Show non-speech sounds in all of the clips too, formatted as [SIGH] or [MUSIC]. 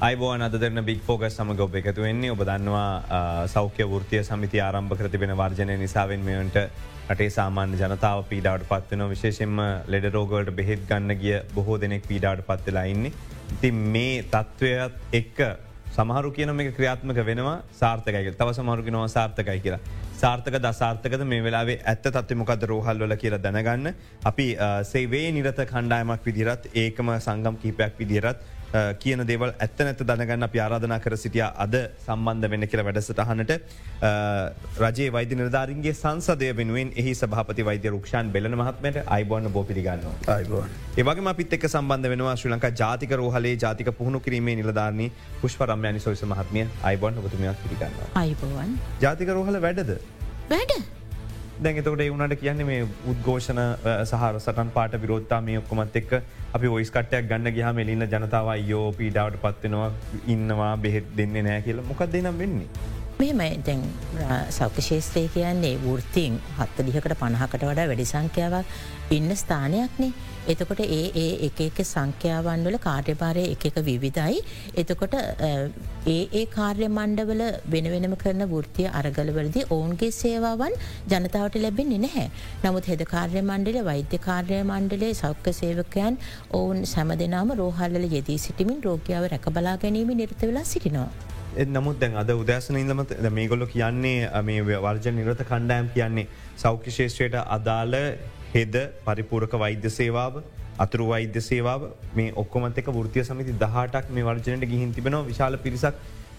අයිබෝන් අදරන බික් ෆෝග සමග ඔබ එකතු වෙන්නේ ඔබ දන්නවා සෞඛ්‍ය ෘතිය සමිති ආරම්භ කරතිබෙන වර්ජනය නිසාවෙන් මෙයන්ට රටේ සාමාන්‍ය ජනතාව පීඩාවට පත්වන විශේෂෙන්ම ලෙඩ රෝගලට බෙහෙත් ගන්න ගිය බොහෝ දෙනෙක් පීඩාවට පත්වෙලා ඉන්නේ. ඉති මේ තත්ත්වයත් එක්ක සමහරු කියන මේ ක්‍රියාත්මක වෙනවා සාර්ථකයි තව සමහරුකි නොව සාර්ථකයි කියලා. සාර්ථක දසාර්ථකද මේ වෙලාවේ ඇත්ත තත්ව මොකද රෝහල්වල කියල දැනගන්න. අපි සේවේ නිරත කණ්ඩායමක් විදිරත් ඒකම සංගම් කීපයක් විදිරත් කියන දේවල් ඇත්ත නැත දැනගන්න අප ආරාධනා කර සිටිය අද සම්බන්ධ වෙන්න කියල වැඩසටහනට රජේ වෛද්‍ය නිර්ධාරන්ගේ සංසදය වෙනුවෙන් එහි සභපති වෛද්‍ය රුක්ෂන් බෙලන මහත්මට අයිබෝන්න බෝපිරිගන්න ඒවගේ අපිත් එක් සම්බන්ධ වෙනවා ශ්‍රී ලංකා ජාතික රෝහලේ ජාතික පුහුණු කිරීමේ නිලධාරණී පුෂ්පරම්යනි සොයිස මහත්මිය අයිබොන් ඔබතුමයක් පිරිගන්න අයිබෝවන් ජාතික රෝහල වැඩද? වැඩ දැඟතකට එවුණට කියන්නේ මේ උද්ඝෝෂණ සහර සටන් පාට විරෝත්තා මේ ඔක්කොමත් එක් අපි ඔයිස්කටයක් ගන්න ගහ මෙලින්න ජනතාව යෝ පීඩාවට පත්වෙනවා ඉන්නවා බෙහෙත් දෙන්නේ නෑ කියලා මොකක් දෙනම් වෙන්නේ. මෙමයි දැන් සෞඛ්‍ය ශේෂත්‍රය කියන්නේ වෘතින් හත්තලිහකට පණහකට වඩා වැඩි සංඛ්‍යාවක් ඉන්න ස්ථානයක්නේ. එතකොට ඒ ඒ එක එක සංඛ්‍යාවන් වල කාර්යභාරය එක එක විවිධයි. එතකොට ඒ ඒ කාර්ය මණ්ඩවල වෙනවෙනම කරන වෘතිය අරගලවලදී ඔවුන්ගේ සේවාවන් ජනතාවට ලැබෙන්නේ නැහැ. නමුත් හෙද කාර්ය මණ්ඩල වෛද්‍ය කාර්ය මණ්ඩලේ සෞඛ්‍ය සේවකයන් ඔවුන් සැම දෙනාම රෝහල්ල යෙදී සිටිමින් රෝගයාව රැකබලා ගැනීම නිර්ත වෙලා සිටිනවා. නමුත් දැන් අද උදෑසන ඉඳම මේගොල්ල කියන්නේ මේ වර්ජ නිරත කණ්ඩෑම් කියන්නේ සෞඛ්‍ය ශේෂත්‍රයට අදාළ හෙද පරිපූරක වෛද්‍ය සේවාව අතුරු වෛද්‍ය සේවාව මේ ඔක්කොමතක ෘතිය සමිති දහටක් මේ වර්ජනයට ගිහින් තිබෙනවා. විශාල පිරිසක්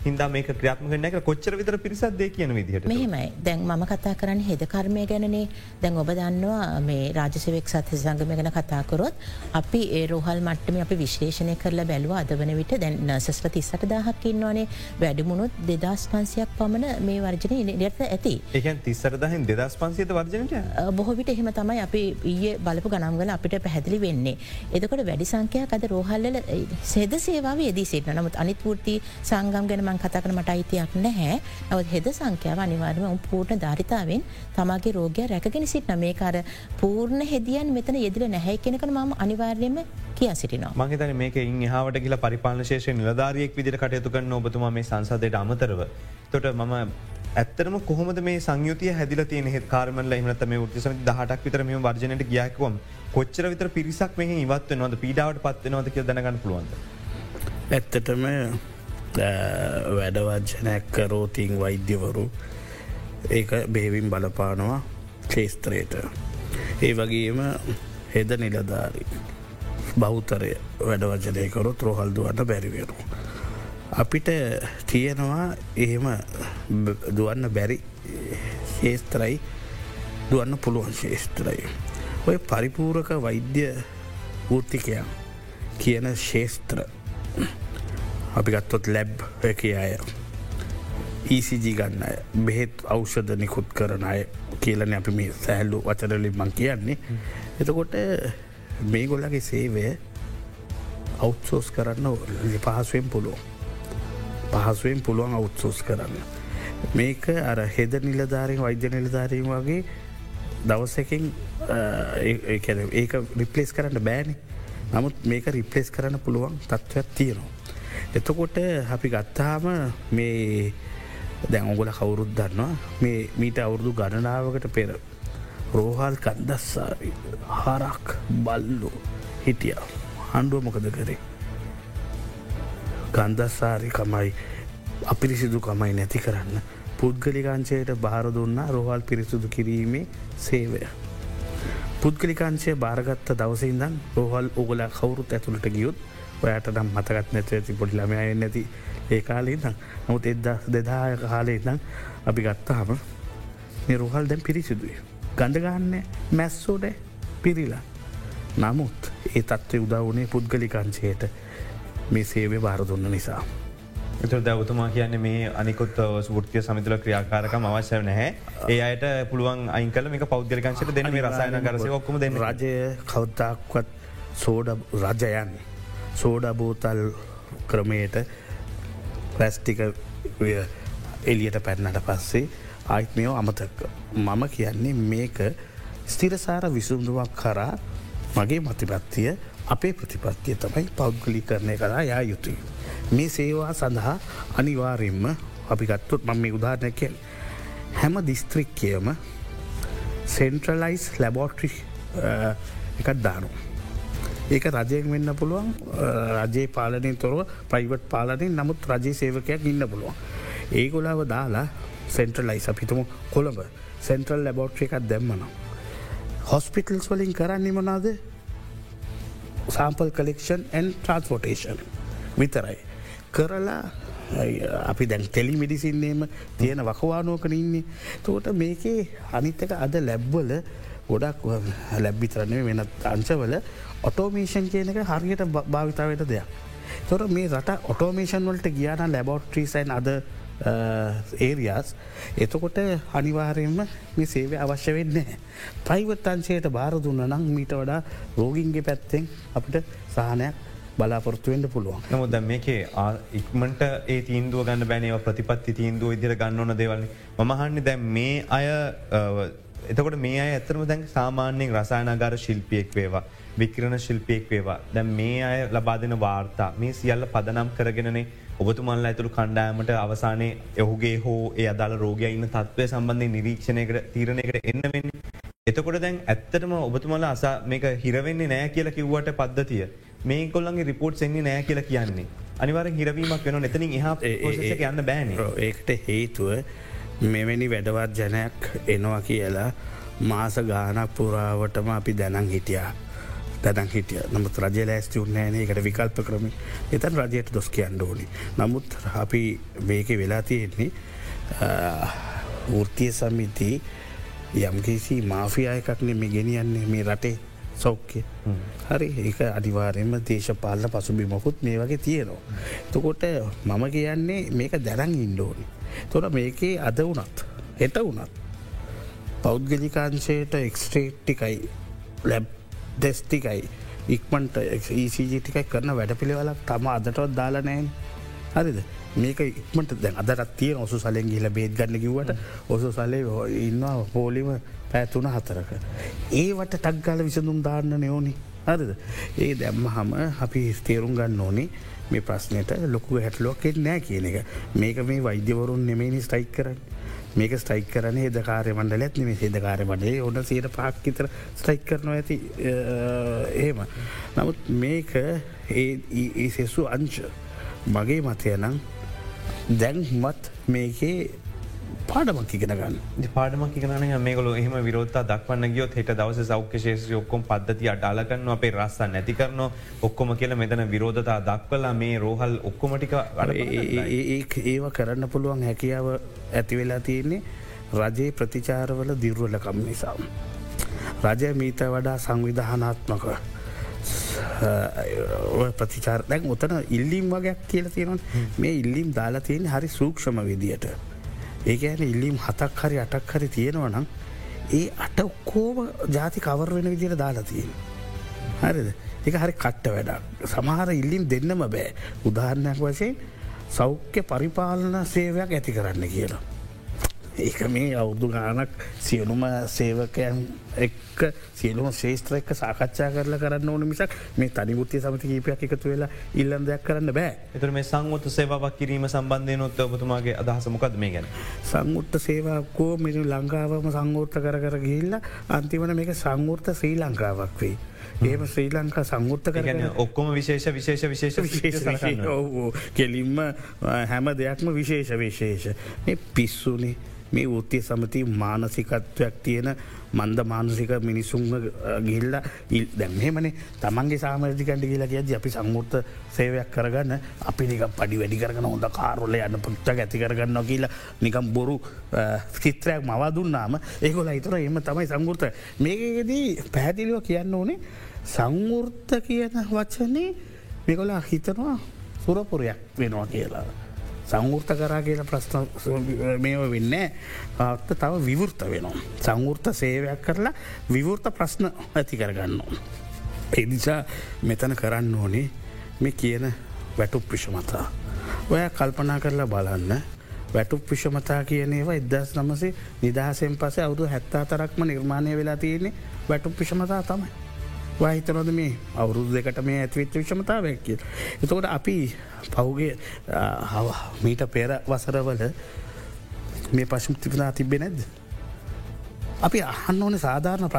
හින්දා මේක ක්‍රියාත්මක නැක කොච්චර විතර පිරිසත් දෙ කියන විදිහට? මෙහෙමයි. දැන් මම කතා කරන්න හෙද කර්මය ගැනනේ. දැන් ඔබ දන්නවා මේ රාජසවෙක් සත්හ සංගම ගැන කතාකරොත් අපි ඒ රෝහල් මට්ටම අපි විශ්ලේෂණය කරලා බැලුව අද වන විට. දැන් නසස්ල තිස්සට දහක් ඉන්නවානේ. වැඩිමුණුත් දෙදස් පන්සියක් පමණ මේ වර්ජනය නිරත ඇති. ඒකන් තිස්සර දහින් දෙදස් පන්සිත වර්ජනට බොහොවිට එහෙම තමයි අපි ඊය බලපු ගනම්ගල අපිට පැහැදිලි වෙන්නේ. එදකොට වැඩි සංකයක් අද රෝහල්ල සෙද සේවාව යෙදී සිට නමුත් අනිත්පූර්ති සංගම් ගැනම මං කතාකන මට අයිතියක් නැහැ. නවත් හෙද සංඛ්‍යාව අනිවාර්ම උම් පූර්ණ ධරිතාවෙන් තමාගේ රෝගය රැගෙන සිටන මේ කර පූර්ණ හෙදියන් මෙතන යෙදිල නැහැ කෙනකන මම අනිවාර්යම කිය සිටිනවා. මහිතන මේක ඉහාවට කියලා පරිපාලන ශේෂය නිලධාරියෙක් විදිර කටයුතු කරන්න ඔබතුම මේ සංසදයට අමතරව. තොට මම ඇත්තරම කොහොමද මේ සංයුතිය හැදිල තිය හෙ කාරමල එමනත මේ උත්සම දහටක් විතර මේ වර්ජනයට ගියක්වම් කොච්චර විතර පිරිසක් මේ ඉවත්වනවද පීඩාවට පත්වනවද කිය දැනගන්න පුළුවන්ද. ඇත්තටම වැඩවර්ජනයක් කරෝතින් වෛද්‍යවරු ඒක බේවින් බලපානවා ක්ෂේස්ත්‍රයට. ඒ වගේම හෙද නිලධාරි බෞතරය වැඩවජනයකරොත් රොහල්දුවන්න බැරිවෙරු. අපිට තියෙනවා එහෙම දුවන්න බැරි ශේස්ත්‍රයි දුවන්න පුළුවන් ශේස්ත්‍රයි. ඔය පරිපූරක වෛද්‍ය ෘතිකයන් කියන ශේස්ත්‍ර අපි ගත්තොත් ලැබ් එක අය. ECG ගන්න අය. බෙහෙත් අවෂධ නිකුත් කරන අය කියලන අපි මේ සැහල්ලු වචරලින් මං කියන්නේ. එතකොට මේ ගොල්ලගේ සේවය අවුත්සෝස් කරන්න පහසුවෙන් පුළුවන්. පහසුවෙන් පුළුවන් අවුත්සෝස් කරන්න. මේක අර හෙද නිලධාරෙන් වෛද්‍ය නිලධාරීම වගේ දවසකින් ඒක රිපලේස් කරන්න බෑනි. නමුත් මේක රිපලේස් කරන්න පුළුවන් තත්ත්වයක් තියෙනවා. එතකොට අපි ගත්තාම මේ දැන් ඔගොල කවුරුත් දන්නවා මේ මීට අවුරුදු ගණනාවකට පෙර රෝහල් කන්දස්සාරි හරක් බල්ලු හිටිය හණ්ඩුව මොකද කරේ. ගන්දස්සාරි කමයි අපිරිසිදු කමයි නැති කරන්න පුද්ගලිකාංශයට බාර දුන්නා රෝහල් පිරිසුදු කිරීමේ සේවය. පුද්ගලිකාංශය භාරගත්ත දවසින්දන් රෝහල් ඔගොල කවුරුත් ඇතුළට ගියුත් ඔයට නම් මතකත් නැත ඇති පොඩි ළමය නැති ඒ කාලේ දම් නමුත් එද්දා දෙදාය කාලේ ඉදම් අපි ගත්තාම නිරුහල් දැන් පිරිසිදුවේ. ගඳගන්න මැස්සෝඩ පිරිලා. නමුත් ඒ තත්ත්ව උදවුනේ පුද්ගලිකංචයට මේ සේවය භාරදුන්න නිසා. එතුර දවතුමා කියන්න මේ අනිකුත් සෘතිය සමිතුල ක්‍රියාකාරකම අවශ්‍ය නැහැ ඒ අයට පුළුවන් අයිකල මේ පෞද්ගලිකංශයට දෙන මේ රසායන කරසය ඔක්කම දෙන්න රජය කවතාක්වත් සෝඩ රජයන්නේ. සෝඩබෝතල් ක්‍රමයට ප්‍රැස්ටික එලියට පැන්නට පස්සේ ආයිත් මෙෝ අමතක. මම කියන්නේ මේක ස්තිරසාර විසුන්දුවක් කරා මගේ මතිපත්තිය අපේ ප්‍රතිපත්තිය තමයි පෞද්ගලි කරණය කරා යා යුතුයි. මේ සේවා සඳහා අනිවාරෙන්ම අපි ගත්තුත් මම මේ උදාරණයකෙන් හැම දිස්ත්‍රික්කයම සෙන්ට්‍රලයිස් ලැබෝට්‍රි එකත් දානු. ඒක රජයෙන් වෙන්න පුළුවන් රජයේ පාලනින් තොරව ප්‍රයිවට් පාලනින් නමුත් රජයේ සේවකයක් ඉන්න පුළුවන්. ඒගොලාව දාලා සෙන්ට්‍රලයිස් අපිතුම කොළඹ සෙන්ට්‍රල් ලැබෝට්‍රි එකත් දැම්මනම්. හොස්පිටල්ස් වලින් කරන්නේ මනාද සාම්පල් කලෙක්ෂන් ඇන් ට්‍රන්ස්පොටේෂන් විතරයි. කරලා අපි දැන් ටෙලි මිඩිසින්නේම තියෙන වකවානෝකන ඉන්නේ. තෝට මේකේ අනිත්තක අද ලැබ්වල ගොඩක් ලැබ්බිතරන්නේ වෙනත් අංශවල ඔටෝමේෂන් කියන එක හරියට භාවිතාවට දෙයක්. තොර මේ රට ඔටෝමේෂන් වලට ගියාන ලැබෝට්‍රීසයින් අද ඒරියස් එතකොට අනිවාරයෙන්ම මේ සේවය අවශ්‍ය වෙන්නේ. ප්‍රයිවට් අංශයට බාර දුන්න නම් මීට වඩා රෝගින්ගේ පැත්තෙන් අපිට සහනයක් බලාපොරත්තුවෙන්ට පුළුවන්. නමුද මේකේ ඉක්මට ඒ තීන්දුව ගන්න බැනව ප්‍රතිපත්ති තීන්දුව ඉදිර ගන්න ඕන දෙවල්න්නේ මහන්නේ දැන් මේ අය එතකොට මේ අය ඇතරම දැන් සාමාන්‍යයෙන් රසායනගාර ශිල්පියෙක් වේවා. වික්‍රණ ශිල්පයෙක් වේවා. දැ මේ අය ලබාදෙන වාර්තා මේ සියල්ල පදනම් කරගෙනනේ ඔබතුමල්ල ඇතුළු කණ්ඩායමට අවසානයේ ඔහුගේ හෝ ඒ අදාළ රෝගය ඉන්න තත්වය සම්බන්ධය නිරීක්ෂණයකට තීරණයකට එන්න වෙන්නේ. එතකොට දැන් ඇත්තටම ඔබතුමල අසා මේක හිරවෙන්නේ නෑ කියලා කිව්වට පද්ධතිය මේ කොල්ලන්ගේ රිපෝට් එන්නේ නෑ කියලා කියන්නේ. අනිවර හිරවීමක් වෙන එතනින් එහ යන්න බෑන ඒකට හේතුව මෙවැනි වැඩවත් ජනයක් එනවා කියලා මාස ගානක් පුරාවටම අපි දැනන් හිටියා. දැනන් හිටිය නමුත් රජ ලෑස්ති උන්නෑනේ එකට විකල්ප කරම එතන් රජයට දොස් කියන්න ඕනි. නමුත් අපි මේක වෙලා තියෙන්නේ ෘතිය සමිති යම්කිසි මාෆියායකක්නේ මේ ගෙනියන්නේ මේ රටේ සෞඛ්‍ය හරි ඒ අනිවාරෙන්ම දේශපාලන පසුබිමකුත් මේ වගේ තියෙනවා. තකොට මම කියන්නේ මේක දැනන් ඉන්ඩෝනි. තොර මේකේ අද වනත් හෙට වනත් පෞද්ගලිකාංශයට එක්ස්ට්‍රේට්ටිකයි ලැබ් දෙස්ටිකයි ඉක්මට ඒසිජටිකයි කරන වැඩ පිළිවෙලක් තම අදටවත් දාලනෑන් හරිද? මේක ඉක්මට දැන් අදරත් තිය ඔසු සලෙන් ගිල බේත් ගන්න කිවට ඔසු සලේ ඉන්නවා පෝලිම පැතුන හතරක. ඒවට ටක්ගල විසඳුම් දාන්න නයෝනි හරිද? ඒ දැම්ම හම අපි තේරුම් ගන්න ඕනේ මේ ප්‍රශ්නයට ලොකු හැටලොක්කෙත් නෑ කියන එක. මේක මේ වෛද්‍යවරුන් නෙමේනි ස්ටයික් කරන්න. මේක ස්ටයික් කරන හෙදකාරය මණ්ඩලත් මේ හෙදකාරය මඩේ ඔන්න සයට පාක්කිතර ස්ටයික් කරනවා ඇති ඒම. නමුත් මේක ඒ සෙසු අංශ මගේ මතය නම් දැන්මත් මේකේ පාඩමක් ඉගෙන ගන්න. පාඩමක් ඉගන මේකල එහම විරෝත්ත දක්වන්න ගියොත් හෙට දවස සෞඛ්‍ය ශේෂ ඔක්කොම් පද්ධති අඩාලකන්න අපේ රස්ස නැති කරන ඔක්කොම කියල මෙතන විරෝධතා දක්වලා මේ රෝහල් ඔක්කොමටික ඒව කරන්න පුළුවන් හැකියාව ඇතිවෙලා තියෙන්නේ රජයේ ප්‍රතිචාරවල දිරුවලකම් නිසාම්. රජය මීත වඩා සංවිධානාත්මක ප්‍රතිචාර දැන් ඔතන ඉල්ලීම් වගයක් කියල තියෙනවා මේ ඉල්ලීම් දාලා තියෙන හරි සූක්ෂම විදියට. ඒක ඇන ඉල්ලීම් හතක් හරි අටක් හරි තියෙනවනම් ඒ අට ඔක්කෝම ජාති කවර වෙන විදිර දාලතියෙන්. හරිද එක හරි කට්ට වැඩක් සමහර ඉල්ලිම් දෙන්නම බෑ උදාහරණයක් වශයෙන් සෞඛ්‍ය පරිපාලන සේවයක් ඇති කරන්න කියලා. ඒක මේ අවුදු ගානක් සියලුම සේවකයන් එක්ක සියලුම ශේෂත්‍ර එක්ක සාකච්ඡා කරල කරන්න ඕන මිසක් මේ තනිමුත්තිය සමති කීපයක් එකතු වෙලා ඉල්ලන් දෙයක් කරන්න බෑ එතුර මේ සංගුත්ත සේවක් කිරීම සම්බන්ධය නොත්ත ඔබතුමාගේ අදහසමකද මේ ගැන සංගුත්ත සේවාකෝ මිනි ලංකාවම සංගෝර්ත කර කර ගිල්ල අන්තිවන මේක සංගෘර්ත ශ්‍රී ලංකාවක් වේ. ඒම ශ්‍රී ලංකා සංගෘත්ත කරන ඔක්කොම විශේෂ විශේෂ විශේෂ විශේෂ කෙලින්ම හැම දෙයක්ම විශේෂ විශේෂ. පිස්සුනේ මේ ෘත්තිය සමති මානසිකත්වයක් තියෙන මන්ද මානසික මිනිසුන්ම ගිල්ල දැම්හෙමනේ තමන්ගේ සාමර්ධිකට කියලා කියද අපි සම්මුර්ත සේවයක් කරගන්න අපි නික පඩි වැඩි කරගන හොඳ කාරොල යන්න පුච්ච ඇති කරගන්න කියලා නිකම් බොරු චිත්‍රයක් මවා දුන්නාම ඒකොල හිතර එම තමයි සංගෘත මේකදී පැහැදිලිව කියන්න ඕනේ සංවෘර්ත කියන වචනේ මෙකොලා හිතනවා සුරපුරයක් වෙනවා කියලා. සංවෘර්ත කරා කියල ප්‍රශ්න මේව වෙන්න අත්ත තව විවෘත වෙනවා. සංවෘර්ත සේවයක් කරලා විවෘත ප්‍රශ්න ඇති කරගන්න. එනිසා මෙතන කරන්න ඕනේ මේ කියන වැටුප් විෂමතා. ඔය කල්පනා කරලා බලන්න වැටුප් විෂමතා කියනේවා ඉදස් නමසේ නිදහසෙන් පස අවුදු හැත්තා තරක්ම නිර්මාණය වෙලා තියෙන්නේ වැටුප් විෂමතා තමයි. වාහිතනොද මේ අවුරුදු දෙකට මේ ඇතිවෙච්ච විෂමතාවයක් කිය. එතකොට අපි පහුගේ මීට පෙර වසරවල මේ පශුතිපනා තිබෙ නැද්ද. අපි අහන්න ඕන සාධාරණ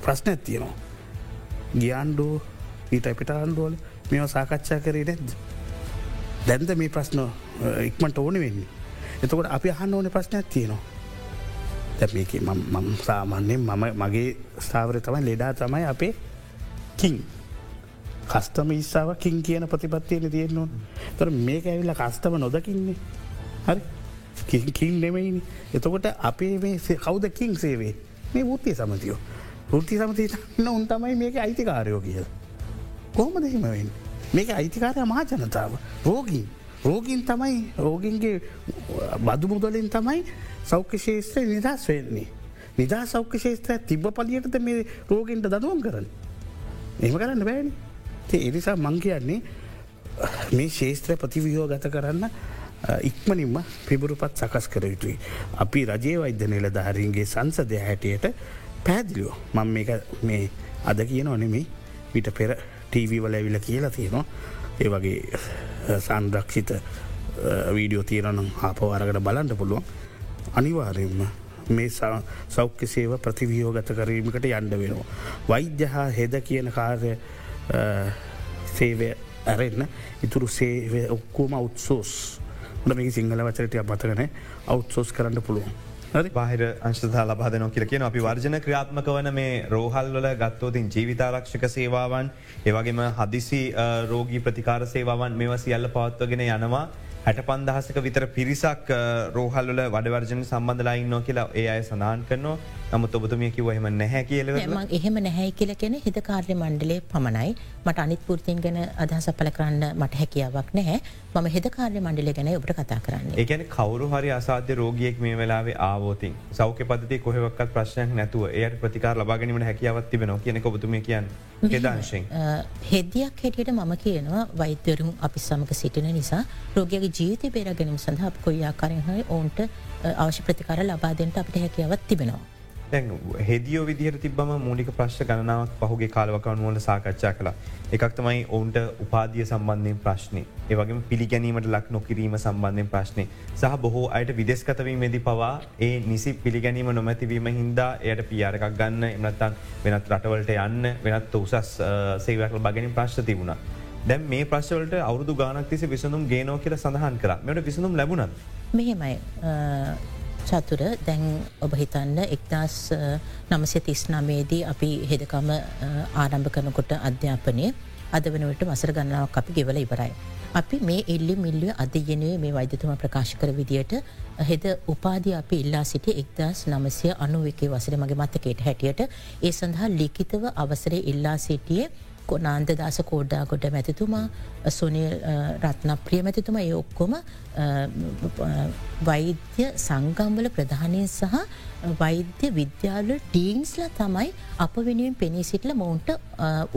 ප්‍රශ්න ඇත්තියනවා. ගියන්්ඩෝ ඊට පිට අන්ඩුවල මෙ සාකච්ඡා කරේ නැද්ද. දැන්ද මේ ප්‍රශ්න ඉක්මට ඕන වෙන්නේ. එතකොට අපි අහන්න ඕන ප්‍රශ්නයක් තියෙනවා. දැ මේක මම සාමාන්‍යයෙන් මම මගේ ස්ථාවර තමයි ලෙඩා තමයි අපේ කින් කස්ටම ඉස්සාාව කින් කියන ප්‍රතිපත්තියන තියෙන්නවා තොර මේක ඇවිල්ල කස්ටම නොදකින්නේ. හරි? කින් නෙමයිනි. එතකොට අපේ මේ කවුද කින් සේවේ මේ ෘත්තිය සමතියෝ. ෘත්ති සමතින්න උන් තමයි මේක අයිතිකාරයෝ කියල. කොහොම දෙහිමවෙන් මේක අයිතිකාරය මහා ජනතාව. රෝගීන්. රෝගීන් තමයි රෝගින්ගේ බදු මුදලින් තමයි සෞඛ්‍ය ශේත්‍රය නිදස් වෙන්නේ. නිදා සෞඛ්‍ය ශේත්‍රය තිබ්බ පලියටද මේ රෝගෙන්ට දනුවම් කරන්න. එම කරන්න බෑන. එනිසා මං කියන්නේ මේ ශේත්‍රය ප්‍රතිවියෝ ගත කරන්න ඉක්මනින්ම පිබුරුපත් සකස් කර යුතුයි. අපි රජය වෛද්‍ය නිලධාරීන්ගේ සංසදය හැටියට පැදිලියෝ මං මේ අද කියන ඔනෙමේ විට පෙර ටීවී වල ඇවිල කියලා තියෙනවා. ඒ වගේ සංරක්ෂිත වීඩියෝ තීරනම් ආපවාරකට බලන්ට පුළුවන්. අනිවාරයෙන්ම මේ සෞඛ්‍ය සේව ප්‍රතිවියෝ ගත කරීමකට යන්න වෙනවා. වෛද්‍ය හා හෙද කියන කාරය සේවය ඇරෙන්න ඉතුරු සේවය ඔක්කෝම අවුත්සෝස් මේ සිංහල වචරටය මතකන අවුත්සෝස් කරන්න පුළුවන්. බාහිර අංශතා ලබාදනෝ කියල කියන අපි වර්ජන ක්‍රියාත්මක වන මේ රෝහල්වල ගත්තෝතින් ජීවිතාරක්ෂක සේවාවන් ඒවගේම හදිසි රෝගී ප්‍රතිකාර සේවාවන් මෙව සියල්ල පවත්වගෙන යනවා. හැට පන්දහසක විතර පිරිසක් රෝහල්ල වඩවර්ජන සම්බඳලායින්න කියලා ඒ අය සනාන් කරනවා. නමුත් ඔබතුමිය කිව එහම නැහැ කියල එහෙම නැහැ කියල කෙන හිත කාර්ය මණ්ඩලේ පමණයි. මට අනිත් පුෘතින් ගැන අදහස පල කරන්න මට හැකියාවක් නැහැ. ම හෙද කාර්ය මණ්ඩල ගැන ඔබට කතා කරන්න. ඒගැන කවරු හරි අසාධ්‍ය රෝගියෙක් මේ වෙලාවේ ආවෝතින් සෞඛ්‍ය පදති කොහෙවක්ත් ප්‍රශ්නයක් නැතුව එයට ප්‍රතිකාර ලබාගනීමට හැකියාවත් තිබෙන කියන ඔබතුම කියන්න. හෙදංශෙන් හෙදියක් හැටියට මම කියනවා වෛද්‍යවරුම් අපි සමඟ සිටින නිසා රෝගගේ ජීවිත බේර ගැනීම සඳහා කොයියාකාරය හයි ඔවුන්ට අවශ්‍ය ප්‍රතිකාර ලබාදෙන්ට අපට හැකියාවත් තිබෙනවා. දැන් හෙදියෝ විදිහර තිබම මූලික ප්‍රශ්න ගණනාවක් පහුගේ කාලවකවන් වල සාකච්ඡා කලා එකක් තමයි ඔවුන්ට උපාදිය සම්බන්ධයෙන් ප්‍රශ්නය ඒවගේ පිළිගැනීමට ලක් නොකිරීම සම්බන්ධයෙන් ප්‍රශ්නය සහ බොහෝ අයට විදෙස්කතවීමේදී පවා ඒ නිසි පිළිගැනීම නොමැතිවීම හින්දා එයට පියාරකක් ගන්න එමනත්තන් වෙනත් රටවලට යන්න වෙනත් උසස් සේවකල බගෙනින් ප්‍රශ්න තිබුණ. දැම් මේ ප්‍රශ්වලට අවුදු ගානක් තිසි විසඳුම් ගේනෝ කියල සඳහන් කර මෙට විසඳුම් ලැබුණත්. මෙහෙමයි. චතුර දැන් ඔබ හිතන්න එක්දස් නමසය තිස්නමේදී අපි හෙදකම ආරම්භ කරනකොට අධ්‍යාපනය අද වනට වසර ගන්නාවක් අපි ගෙවල ඉවරයි. අපි මේ එල්ලි මිල්ලිය අධයනුවේ මේ වෛද්‍යතුම ප්‍රකාශ කර විදියට හෙද උපාධ අපි ඉල්ලා සිටි එක්දස් නමසය අනුවකේ වසර මගේ මතකේට හැටියට ඒ සඳහා ලිකිතව අවසරය ඉල්ලා සිටියේ කොනාන්ද දස කෝඩ්ඩාකොට මැතිතුමා සොනිල් රත්න ප්‍රිය මැතිතුම ඒ ඔක්කොම වෛද්‍ය සංගම්වල ප්‍රධානය සහ වෛද්‍ය විද්‍යාල ටීන්ස්ල තමයි අප වෙනුවෙන් පෙනී සිටල මොවුන්ට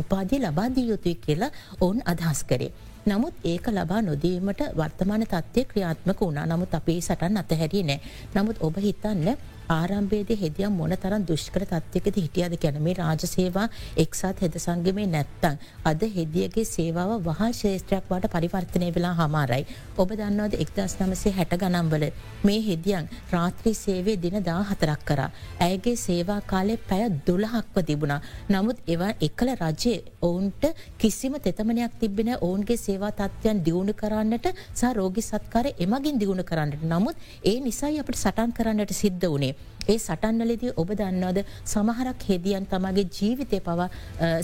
උපාධිය ලබාදී යුතුයි කියලා ඔවුන් අදහස් කරේ. නමුත් ඒක ලබා නොදීමට වර්තමාන තත්වය ක්‍රියාත්මක වුණා නමුත් අපේ සටන් අතහැරිය නෑ. නමුත් ඔබ හිතන්න ආරම්භේද හෙදියම් මොන තරන් දුෂ්කර තත්වයකද හිටියද ගැන මේ රාජසේවා එක්සත් හෙද සංගමේ නැත්තං. අද හෙදියගේ සේවාව වහා ශේෂත්‍රයක් වට පරිවර්තනය වෙලා හමාරයි. ඔබ දන්නවද එක්දස් නමසේ හැට ගනම්වල මේ හෙදියන් රාත්‍රී සේවේ දින දා හතරක් කර. ඇයගේ සේවා කාලේ පැය දොළහක්ව තිබුණා. නමුත් එවා එකල රජය ඔවුන්ට කිසිම තෙතමනයක් තිබෙන ඔවුන්ගේ සේවා තත්වයන් දියුණු කරන්නට සහ රෝගි සත්කාර එමගින් දියුණු කරන්නට නමුත් ඒ නිසයි අපට සටන් කරන්නට සිද්ධ වනේ. ඒ සටන්නලදී ඔබ දන්නවද සමහරක් හෙදියන් තමගේ ජීවිතය පවා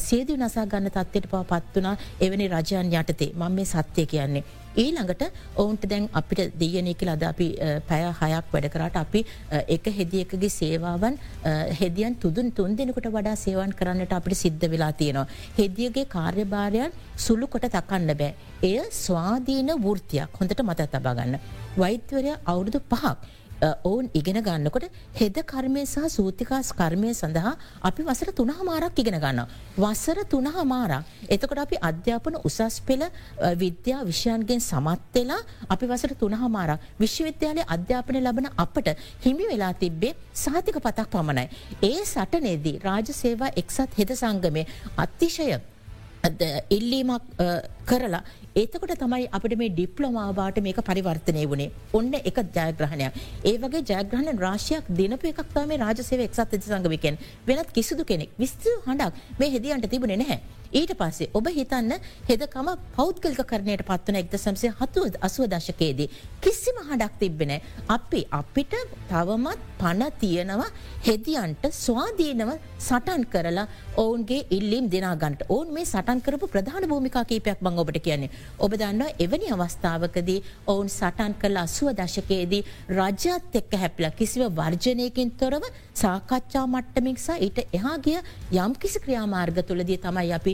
සේදිය නසා ගන්න තත්වයට පව පත්වනා එවැනි රජයන් යටතේ මං මේ සත්‍යය කියන්නේ. ඊළඟට ඔවුන්ට දැන් අපිට දෙයනෙක ලද අපි පැය හයක් වැඩ කරට අපි එක හෙදියකගේ සේවාවන් හෙදියන් තුදුන් තුන් දෙනකට වඩා සේවන් කරන්නට අපිට සිද්ධ වෙලා තියෙනවා. හෙදියගේ කාර්යභාරයන් සුළු කොට තකන්න බෑ. එය ස්වාධීන වෘතියක් හොඳට මත තබාගන්න. වෛද්‍යවරය අවුරුදු පහක් ඔවුන් ඉගෙන ගන්නකොට හෙද කර්මය සහ සූතිකාස් කර්මය සඳහා අපි වසර තුනහ මාරක් ඉගෙන ගන්න. වසර තුනහ මාරක්. එතකොට අපි අධ්‍යාපන උසස් පෙළ විද්‍යා විෂයන්ගෙන් සමත්වෙලා අපි වසර තුනහ මාරක් විශ්වවිද්‍යාලය අධ්‍යාපනය ලබන අපට හිමි වෙලා තිබ්බේ සාතික පතක් පමණයි. ඒ සටනේදී රාජ සේවා එක්සත් හෙද සංගමය අතිශය ඉල්ලීමක් කරලා ඒතකොට තමයි අපට මේ ඩිප්ලොමාවාට මේක පරිවර්තනය වුණේ. ඔන්න එක ජයග්‍රහණයක්. ඒ වගේ ජයග්‍රහණ රාශයක් දිනප එකක්තාව මේ රාජසේව එක්සත් ඇති සංගමිකෙන් වෙනත් කිසිදු කෙනෙක් විස්තු හඬක් මේ හෙදියන්ට තිබුණ නැහැ. ඊට පස්සේ ඔබ හිතන්න හෙදකම පෞද්ගල්ක කරණයට පත්වන එක්ද සම්සේ හතුව අසුව දශකයේදී. කිසිම හඩක් තිබෙන. අපි අපිට තවමත් පණ තියෙනවා හෙදියන්ට ස්වාධීනව සටන් කරලා ඔවුන්ගේ ඉල්ලීම් දෙනාගන්ට ඕන් මේ සටන් කරපු ප්‍රධාන භූමිකා කීපයක් බං ඔබට කියන්නේ. ඔබ දන්නවා එවැනි අවස්ථාවකදී ඔවුන් සටන් කළ අසුව දශකයේදී රජත් එක්ක හැපිල කිසිව වර්ජනයකින් තොරව සාකච්ඡා මට්ටමික්සා ඊට එහා ගිය යම් කිසි ක්‍රියාමාර්ග තුළදී තමයි අපි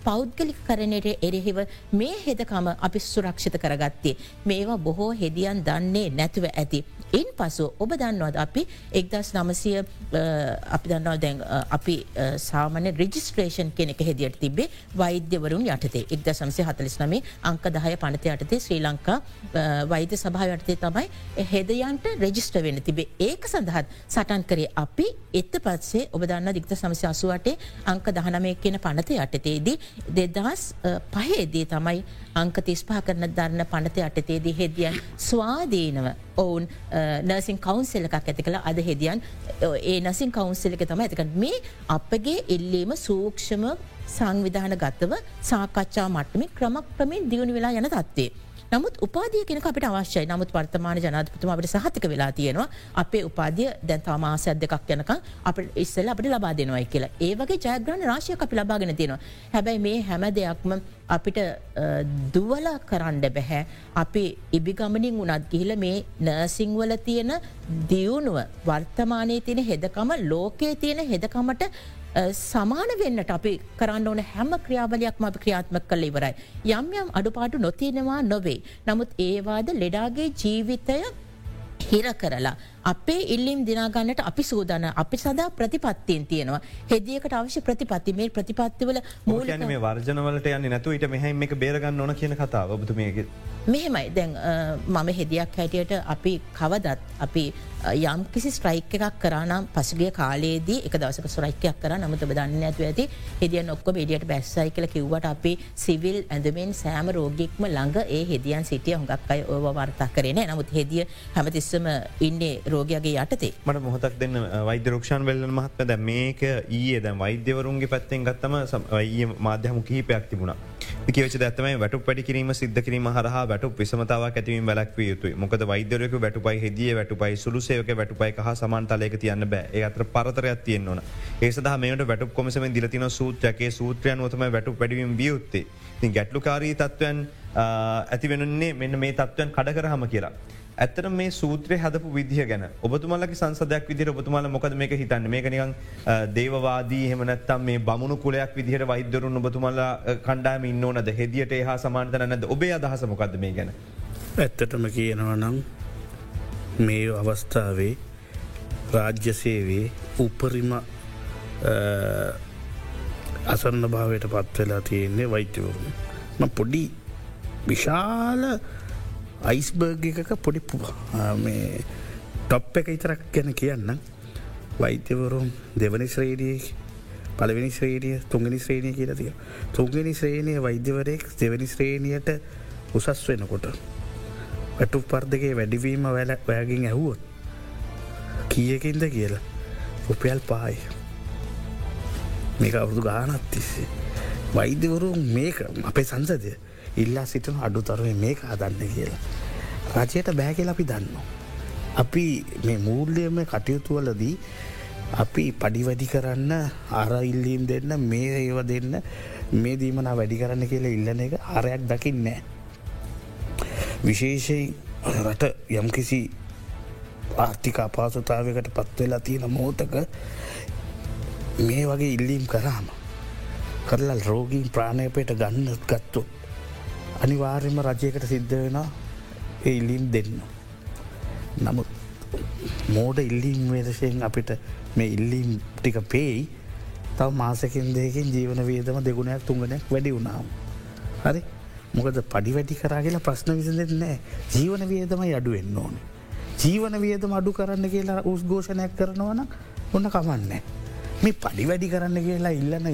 පෞද්ගලික කරණයට එරෙහිව මේ හෙදකම අපි සුරක්ෂිත කරගත්තේ. මේවා බොහෝ හෙදියන් දන්නේ නැතුව ඇති. ඉන් පසු ඔබ දන්නවද අපි එක්දස් නමසය අපි දන්නවා දැන් අපි සාමන රජිස්ට්‍රේෂන් කෙනෙක හෙදියට තිබේ වෛද්‍යවරුන් යටතේ එක්ද සමසය හතලිස් නමේ අංක දහය පනත යටතේ ශ්‍රී ලංකා වෛද්‍ය සභාව යටතේ තමයි හෙදයන්ට රෙජිස්ට වෙන තිබේ ඒක සඳහත් සටන් කරේ අපි එත්ත පත්සේ ඔබ දන්න දික්ත සමසය අසුවටේ අංක දහනමය කියන පනත යටතේදී දෙදහස් පහේදී තමයි අංක තිස්පහ කරන දරන්න පනත යටතේදී හෙදියන් ස්වාධීනව ඔවුන් නර්සින් කවන්සෙල්ලකක් ඇති කළ අද හෙදියන් ඒ නසින් කවන්සෙලක තම ඇතික මේ අපගේ එල්ලීම සූක්ෂම සංවිධාන ගත්තව සාකච්ඡා මට්ටමින් ක්‍රමක් ක්‍රමින් දියුණු වෙලා යන තත්වේ. නමුත් උපාදිය කෙන අපට අවශ්‍යයි. නමුත් වර්තමාන ජනතපතුමාට සහතික වෙලා තියෙනවා. අපේ උපාදිය දැන් තමාසයක් දෙකක් යනක අප ඉස්සල අපට ලබා දෙනවයි කියලා. ඒ වගේ ජයග්‍රහණ රාශයක් අපි ලබාගෙන තියෙනවා. හැබැයි මේ හැම දෙයක්ම අපිට දුවල කරන්න බැහැ. අපි ඉබිගමනින් වනත් ගිහිල මේ නර්සිංවල තියෙන දියුණුව වර්තමානයේ තියෙන හෙදකම ලෝකයේ තියෙන හෙදකමට සමාන වෙන්නට අපි කරන්න ඕන හැම ක්‍රියාවලයක්ම අපි ක්‍රියාත්මක කළ ඉවරයි. යම් යම් අඩුපාටු නොතියනවා නොවේ. නමුත් ඒවාද ලෙඩාගේ ජීවිතය හිර කරලා. අපේ ඉල්ලිම් දිනාගන්නට අපි සූදාන අපි සදා ප්‍රතිපත්තියෙන් තියෙනවා. හෙදියකට අවශ්‍ය ප්‍රතිපත්ති මේ ප්‍රතිපත්තිවල මූලන මේ වර්ජනවලට යන්න නැතු ඊට මෙහැම එක බේරගන්න ඕන කියන කතාව ඔබතුමයගේ. මෙහෙමයි. දැන් මම හෙදියක් හැටියට අපි කවදත් අපි යම් කිසි ස්ට්‍රයික් එකක් කරනම් පසුගිය කාලයේදී එක දවසක සුරයිකයක් කර. නමුත දන්න ඇතු ඇති හෙදියන් ඔක්කො ඩියට බැස්සයි කියල කිව්වට අපි සිවිල් ඇඳමෙන් සෑම රෝගික්ම ළඟ ඒ හෙදියන් සිටිය හොඟක් අයි ඕව වර්තා කරන නමුත් හෙදිය හැමතිස්සම ඉන්නේ රෝගයාගේ යටතේ. මට මොහොතක් දෙන්න වෛද්‍ය රක්ෂන් වෙල්ල මහත්ම දැ මේක ඊයේ දැ වෛද්‍යවරුන්ගේ පැත්තෙන් ගත්තම ඊය මාධ්‍යහමු කිහිපයක් තිබුණා. කිවච දත්තමයි වැටු පඩි කිරීම සිද්ධ කිරීම හරහා වැටු විසමතාව ඇතිවීම වැලක්ව යුතුයි. මොකද වෛද්‍යරයක වැටුපයි හෙදිය වැටුපයි සුළුසේවක වැටුපයි හා සමන්තලයක තියන්න බෑ. අතර පරතරයක් තියෙන් ඕන. ඒ සහ මේට වැටු කොමසම දිලතින සූත්‍රයගේ සූත්‍රයන් ොතම වැටු පැඩිවීම වියයුත්තේ ති ගැටලුකාරී තත්ත්වයන් ඇතිවෙනන්නේ මෙන්න මේ තත්ත්වයන් කඩ කරහම කියලා. ඇත්තට මේ සූත්‍රය හදපු විදිහ ගැන ඔබතුමලගේ සංසදයක් විදිර ඔබතුමල මොකද මේක හිතන්න මේකනිකන් දේවවාදී හෙමනත්තම් මේ බමුණු කුලයක් විදිහට වෛද්‍යරුන් ඔබතුමල්ලා කණ්ඩාම ඉන්න ඕනද හෙදියට එහා සමාන්තන නැද ඔබේ අදහස මොකද මේ ගැන. ඇත්තටම කියනවා නම් මේ අවස්ථාවේ රාජ්‍යසේවේ උපරිම අසන්න භාවයට පත්වෙලා තියෙන්නේ වෛත්‍යවරුන්. ම පොඩි විශාල අයිස්බර්ග එකක පොඩි ටොප් එක ඉතරක් ගැන කියන්න වෛත්‍යවරුම් දෙවනි ශ්‍රේඩිය පලවෙනි ශ්‍රේඩිය තුන්ගනි ශ්‍රේණය කියලා තිය. තුන්ගනි ශ්‍රේණය වෛද්‍යවරයෙක් දෙවනි ශ්‍රේණියයට උසස් වෙනකොට. වැටු පර්දගේ වැඩිවීම වැල ඔයගින් ඇහුවොත්. කියකින්ද කියලා රුපියල් පායි. මේක අවුදු ගානත් තිස්සේ. වෛද්‍යවරු මේක අපේ සංසදය ඉල්ලා සිටන අඩු තරුවේ මේක හදන්න කියලා. රජයට බෑකෙල අපි දන්න. අපි මේ මූල්‍යම කටයුතුවලදී අපි පඩිවැඩි කරන්න අර ඉල්ලීම් දෙන්න මේ ඒව දෙන්න මේ දීමන වැඩි කරන්න කියලා ඉල්ලන එක අරයක් දකින්නෑ. විශේෂයෙන් රට යම්කිසි ආර්ථික අපාසතාවකට පත්වෙලා තියෙන මෝතක මේ වගේ ඉල්ලීම් කරාම කරලා රෝගීන් ප්‍රාණයපයට ගන්න ගත්තු අනිවාර්යම රජයකට සිද්ධ වෙන ඒ ඉල්ලීම් දෙන්න. නමුත් මෝඩ ඉල්ලීම් වේදශයෙන් අපිට මේ ඉල්ලීම් ටික පේයි තව මාසකින් දෙකින් ජීවන වේදම දෙගුණයක් තුන්ගනයක් වැඩි වුණාම්. හරි මොකද පඩි වැඩි කරා කියලා ප්‍රශ්න විසඳෙත් නෑ ජීවන වියදමයි අඩුවෙන්න ඕන. ජීවන වියදම අඩු කරන්න කියලා උස්ඝෝෂණයක් කරනවන ඔන්න කමන්නේ. මේ පඩි වැඩි කරන්න කියලා ඉල්ලන්න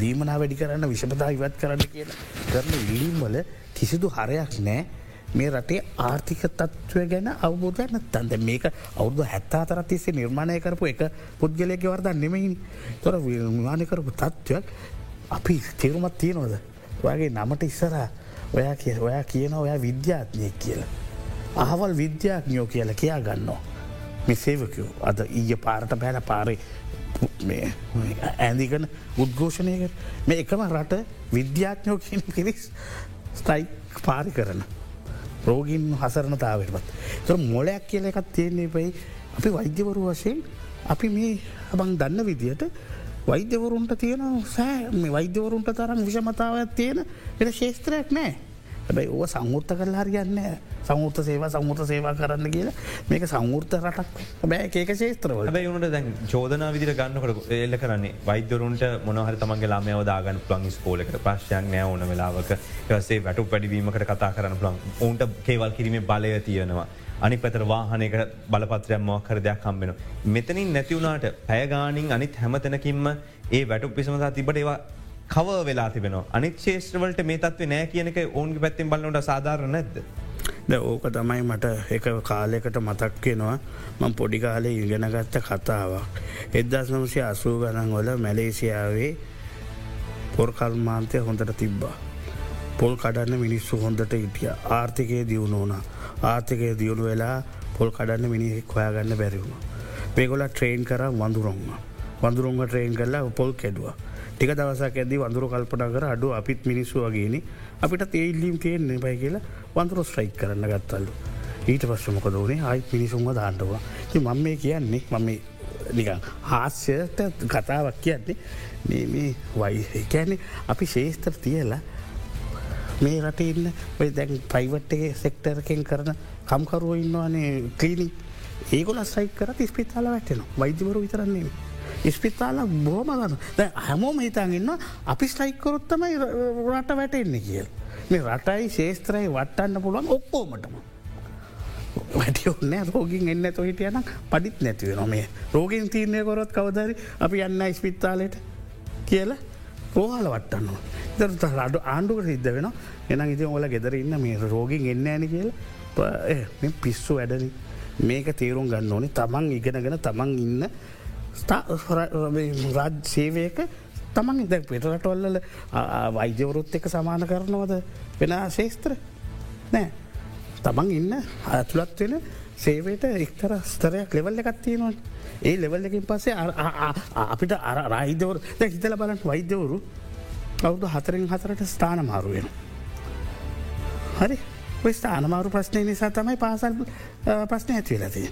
දීමනා වැඩි කරන්න විෂපතා ඉවත් කරන්න කියලා කරන ඉල්ලීම්වල කිසිදු හරයක් නෑ මේ රටේ ආර්ථික තත්ත්වය ගැන අවබෝධයක් නත්තන්ද මේක අවුදු හැත්තා තරත් තිස්සේ නිර්මාණය කරපු එක පුද්ගලයක වර්දන් නෙමයිනි තොර නිර්මාණය කරපු තත්ත්වයක් අපි තේරුමත් තියෙනවද ඔයාගේ නමට ඉස්සරා ඔයා කිය ඔයා කියන ඔයා විද්‍යාත්නයක් කියලා. අහවල් විද්‍යාඥයෝ කියලා කියා ගන්නවා. මේ සේවකයෝ අද ඊය පාරට බෑල පාරේ ඇදිකන උද්ඝෝෂණයක මේ එකම රට විද්‍යාඥයෝ කියන පිරිස් ස්ටයික් පාරි කරන. රෝගීන් හසරණතාවටපත්. තොර මොලයක් කියල එකත් තියන්නේ පයි අපි වෛද්‍යවරු වශයෙන් අපි මේ අබං දන්න විදියට වෛද්‍යවරුන්ට තියෙන සෑ මේ වෛද්‍යවරුන්ට තරම් විෂමතාවත් තියෙන එට ශේත්‍රයක් නෑ හැබැයි ඕ සංවෘත්ත කල හරියන්න සමුෘත සේවා සමුෘත සේවා කරන්න කියලා. මේක සංවෘර්ත රටක්. බෑ ඒක ශේත්‍රවල බැයිුණට දැන් චෝදන විදිර ගන්නකට එල්ල කරන්නේ වෛද්‍යරුන්ට මොනහර තමන්ගේ ලාමයව දාගන්න ප්ලං ස්කෝලක ප්‍රශ්යන් නෑ ඕන වෙලාවක. සේ වැටු වැඩිවීමකට කතා කරන්න ප්ලන් ඔවන්ට කේවල් කිරීමේ බලය තියෙනවා. අනි පැතර වාහනක බලපත්‍රයක් මොකර දෙයක් කම්බෙන. මෙතනින් නැතිවුණට පැයගානින් අනිත් හැමතැනකින්ම ඒ වැටු පිසමතා තිබට ඒවා කව වෙලා තිබෙන අනිත් ශේෂත්‍රවලට මේ තත්ව නෑ කියනක ඔවුන්ගේ පැත්තින් බලන්නට සාධාරණ නැද්ද. ද ඕක තමයි මට එක කාලෙකට මතක්කෙනවා මං පොඩි කාලේ ඉගෙනගත්ත කතාවක්. එදස් නමසය අසූ ගණන් වල මැලේසියාවේ පොර්කල්මාන්තය හොඳට තිබ්බා. පොල් කඩන්න මිනිස්සු හොඳට ඉටිය ආර්ථිකය දියුණු වුණ ආර්ථිකය දියුණු වෙලා පොල් කඩන්න මිනිහෙක් හොයාගන්න බැරිවුණ. මේගොල ට්‍රේන් කර වඳුරොන්ම. වඳුරුන්ග ට්‍රේන් කරලා පොල් කෙඩවා. ටික දවසක් ඇද වඳුර කල්පන කර අඩු අපිත් මිනිස්සු වගේන අපිට තේල්ලීම් තියෙන්නේ බයි කියලා වඳුර ස්ට්‍රයික් කරන්න ගත්තල්ලු. ඊට පස්සමක දෝනේ අයි පිනිසුන්ව දාන්නවා ති මම මේ කියන්නේ මම නිකන් හාස්‍යයට කතාවක් කියන්නේ මේ වයි කැන්නේ අපි ශේස්තර තියලා මේ රට ඉන්න ඔය දැන් ප්‍රයිවට්ගේ සෙක්ටරකෙන් කරන කම්කරුව ඉන්නවානේ කලීනි ඒගොල සයික් කර ස්පිතාල වැටෙන වෛද්‍යවරු විතරන්නේ. ඉස්පිතාල බොහම ගන්න. දැ හැමෝම හිතාගන්න අපි ස්ටයික්කොරොත්තමයි රට වැටෙන්නේ කියල්. මේ රටයි ශේස්ත්‍රයි වටන්න පුළුවන් ඔක්කෝමටම. වැටියෝනෑ රෝගින් එන්න තො හිටියන පඩිත් නැතිව නොමේ රෝගෙන් තීරණය කොරොත් කවදරි අපි යන්න ඉස්පිත්තාලට කියල රෝහල වටන්නවා. දරට රඩු ආණ්ඩුකට සිද්ධ වෙන එන ඉති ඔල ගෙදර ඉන්න මේ රෝගින් එන්න ඇන කියල. පිස්සු වැඩන. මේක තේරුම් ගන්න ඕනේ. තමන් ඉගෙනගෙන තමන් ඉන්න රාජ් සේවයක තමන් ඉද පිටරටොල්ල වෛද්‍යවරුත් එක සමාන කරනවද? වෙන ශේස්ත්‍ර නෑ. තමන් ඉන්න ඇතුළත් වෙන සේවයට එක්තර ස්තරයක් ලෙවල්ල එකත්තියෙනවා ඒ ලෙවල් එකින් පස්සේ අපිට අර රයිදවර හිතල බලට වෛද්‍යවරු කවුදු හතරෙන් හතරට ස්ථාන මාරුවෙන. හරි. ස්ථානමාරු ප්‍රශ්නය නිසා තමයි පාසල් ප්‍රශ්නය ඇතිවෙලතිය.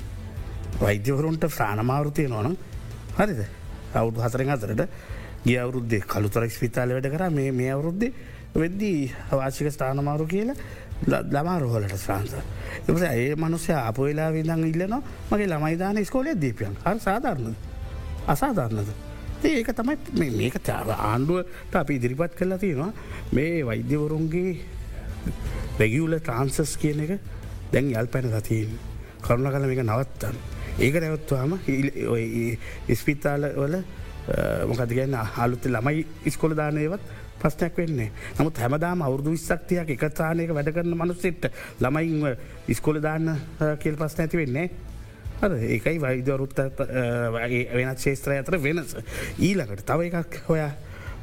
වෛද්‍යවරුන්ට ස්ථානමාරුතිය නොනම් හරිද අවුදු හතරෙන් අතරට ගිය අවුරුද්දේ කළුතර ස්පිතාල වැඩ කර මේ මේ අවුරුද්දේ වෙද්දී අවාශික ස්ථානමාරු කියලා ළමා රෝහලට ශ්‍රාන්ස. එස ඒ මනුසය අප වෙලා විදං ඉල්ලනවා මගේ ළමයිදාන ස්කෝලය දීපියන් හර සාධාරණද අසාධාරණද. ඒක තමයි මේක තාව ආණ්ඩුවට අපි ඉදිරිපත් කරලා තියෙනවා මේ වෛද්‍යවරුන්ගේ රැගියුල ට්‍රන්සස් කියන එක දැන් යල් පැන සතියෙන් කරුණ කල මේක නවත්තන්න. ඒක නැවත්වාම ඉස්පිතාල වල මොකද ගැන්න අලුත ළමයි ඉස්කොල දානයවත් ප්‍රශ්නයක් වෙන්නේ නමුත් හැමදාම අවුදු විස්සක්තියක් එකතානයක වැඩ කරන මනුස්සෙට ළමයින්ව ඉස්කොල දාන්න කෙල් ප්‍රශ්න ඇති වෙන්නේ ඒකයි වෛදවරුත්ත වෙනත් ශේත්‍රය අතර වෙනස. ඊලකට තව එකක් හොයා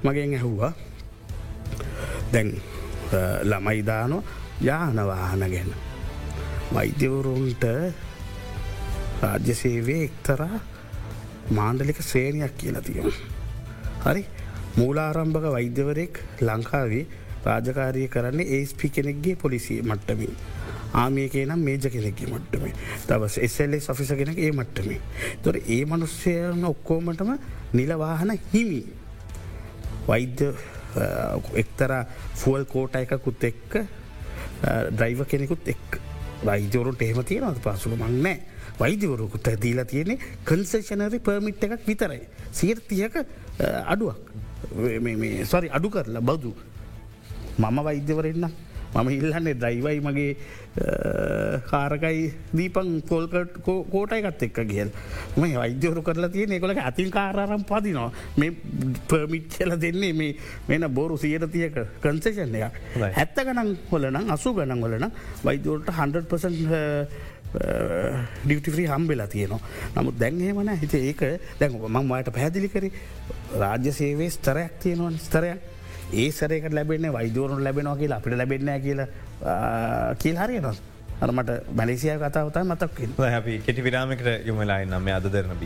මගෙන් ඇහුවා දැන් ළමයිදානො යානවාහන ගැන. වෛද්‍යවරුන්ට රාජ්‍ය සේවය එක්තරා මාණ්ඩලික ශ්‍රේණයක් කියලා තියෙන. හරි මූලාරම්භක වෛද්‍යවරෙක් ලංකාවේ රාජකාරය කරන්නේ ඒස්පි කෙනෙක්ගේ පොලිසිය මට්ටමින්. ආමියකේ නම් මේජ කෙනෙක්ගේ මට්ටමේ තවස් එස්සල්ලේ සෆිස කෙනෙක් ඒ මට්ටමේ. තොර ඒ මනුස්සයන ඔක්කෝමටම නිලවාහන හිමි. වෛද්‍ය එක්තර ෆුවල් කෝට එකකුත් එක්ක ඩ්‍රයිව කෙනෙකුත් එක් රයිජවරුට එහෙම තියෙනවද පසුක මංනෑ වෛද්‍යවරුකුට දීලා තියෙන්නේ කන්සේෂනරි පර්මිට් එකක් විතරයි. සියට තියක අඩුවක්. සොරි අඩු කරලා බදු. මම වෛද්‍යවරෙන්න්න මම ඉල්ලන්නේ ඩයිවයි මගේ කාරකයි දීපන් පොල්කට කෝටයිකත් එක්ක කියල් මේ වෛද්‍යවරු කරලා තිය ඒකොලක අතින් කාරම් පදිනවා. මේ පර්මිට් කියල දෙන්නේ මේ මෙන බොරු සියට තියක කන්සේෂන් එක හැත්ත ගනන් හොලනම් අසු ගණන් වලන වෛද්‍යවලට 100 ඩියටිෆ්‍රී හම්බෙලා තියනවා. නමුත් දැන්හෙමන හිත ඒක දැන් මංවායට පැදිලි කරි. රාජ්‍ය සේවේ ස්තරයක් තියෙනවන් ස්තරයක්. ඒ සරයක ලැබෙන වෛදවරු ලැබෙනවා කියලා අපිට ලැබෙන්න කියලා කියල් හරියනොස් අරමට මැලේසිය කතාවතයි මතක් හැපි කෙටි විරාමිකට යොමලායි නම අද දෙරන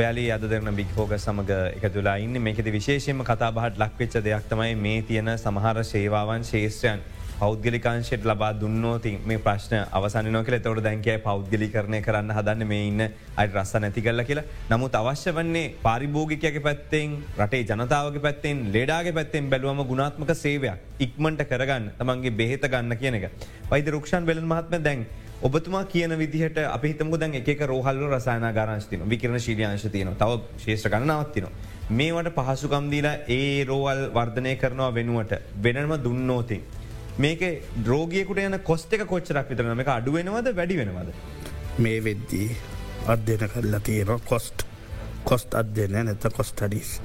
බික් පොස්. ඔබයාලි අද දෙරන බික්‍ෆෝග සමඟ එකතුලා ඉන්න මේකෙති විශේෂම කතාබහට ලක්වෙච්ච දෙයක් තමයි මේ තියෙන සමහර සේවාවන් ශේෂත්‍රයන් පෞද්ගලිකාංශයට ලබා දුන්නෝති මේ ප්‍රශ්න අවසන නොකල තවට දැන්කයි පෞද්ගලි කරණය කරන්න හදන්න මේ ඉන්න අයි රස්ස නැති කල්ල කියලා නමුත් අවශ්‍ය වන්නේ පාරිභෝගිකයක පැත්තෙන් රටේ ජනතාවගේ පැත්තෙන් ලේඩාගේ පැත්තෙන් බැලුවම ගුණාත්මක සේවයක් ඉක්මට කරගන්න තමන්ගේ බෙහෙත ගන්න කියන එක. වයිද රුක්ෂන් බෙලන් මහත්ම දැන් ඔබතුමා කියන විදිහට අපිහිතම දැන් එක රෝහල්ල රසායන ගාරංශතින විකරන ශීලියංශ තියන තව ශේෂ්‍ර ගණනාවත්තින. මේවට පහසුකම්දීලා ඒ රෝවල් වර්ධනය කරනවා වෙනුවට වෙනම දුන්නෝතින්. මේක ද්‍රෝගියකුට යන කොස්ට එක කොච්චරක් විතරන එක අඩුවෙනවද වැඩි වෙනවද. මේ වෙද්දී අධ්‍යන කරලා තියෙනවා කොස්ට් කොස්ට අධ්‍යන නැත කොස්ටඩිස්.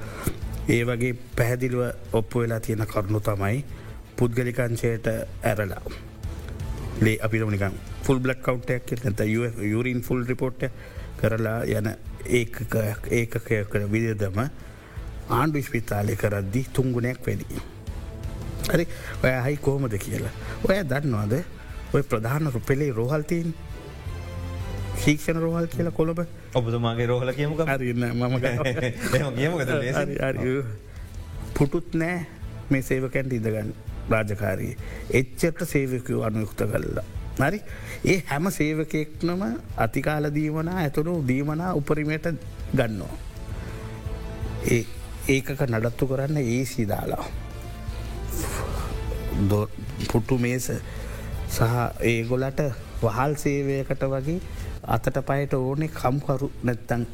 ඒ වගේ පැහැදිලිව ඔප්පු වෙලා තියෙන කරුණු තමයි පුද්ගලිකංශයට ඇරලා. ලේ අපිට නිකම් ෆුල් බ්ලක් කවට්ටයක් නැත යුරින් ෆුල් රිපෝට්ට කරලා යන ඒකකයකට විදිදම ආණ්ඩු ස්පිතාලය කරද්දි තුංගුණයක් වැඩි. හරි? ඔය හයි කෝමද කියලා. ඔය දන්නවාද? ඔය ප්‍රධාන රුපෙලේ රෝහල්තීන් ශීක්ෂණ රෝහල් කියලා කොළඹ. ඔබතුමාගේ රෝහල කියමුක හරින්න මම [LAUGHS] පුටුත් නෑ මේ සේවකැන්ට ඉදගන්න රාජකාරී එච්චට සේවකයෝ අනුයුක්ත කල්ලා. හරි ඒ හැම සේවකෙක්නම අතිකාල දීමනා ඇතුළු දීමනා උපරිමයට ගන්නවා. ඒ ඒකක නඩත්තු කරන්න ඒ සිදාලා. පුට්ටු මේස සහ ඒගොලට වහල් සේවයකට වගේ අතට පයට ඕනේ කම්කරු නැත්තන්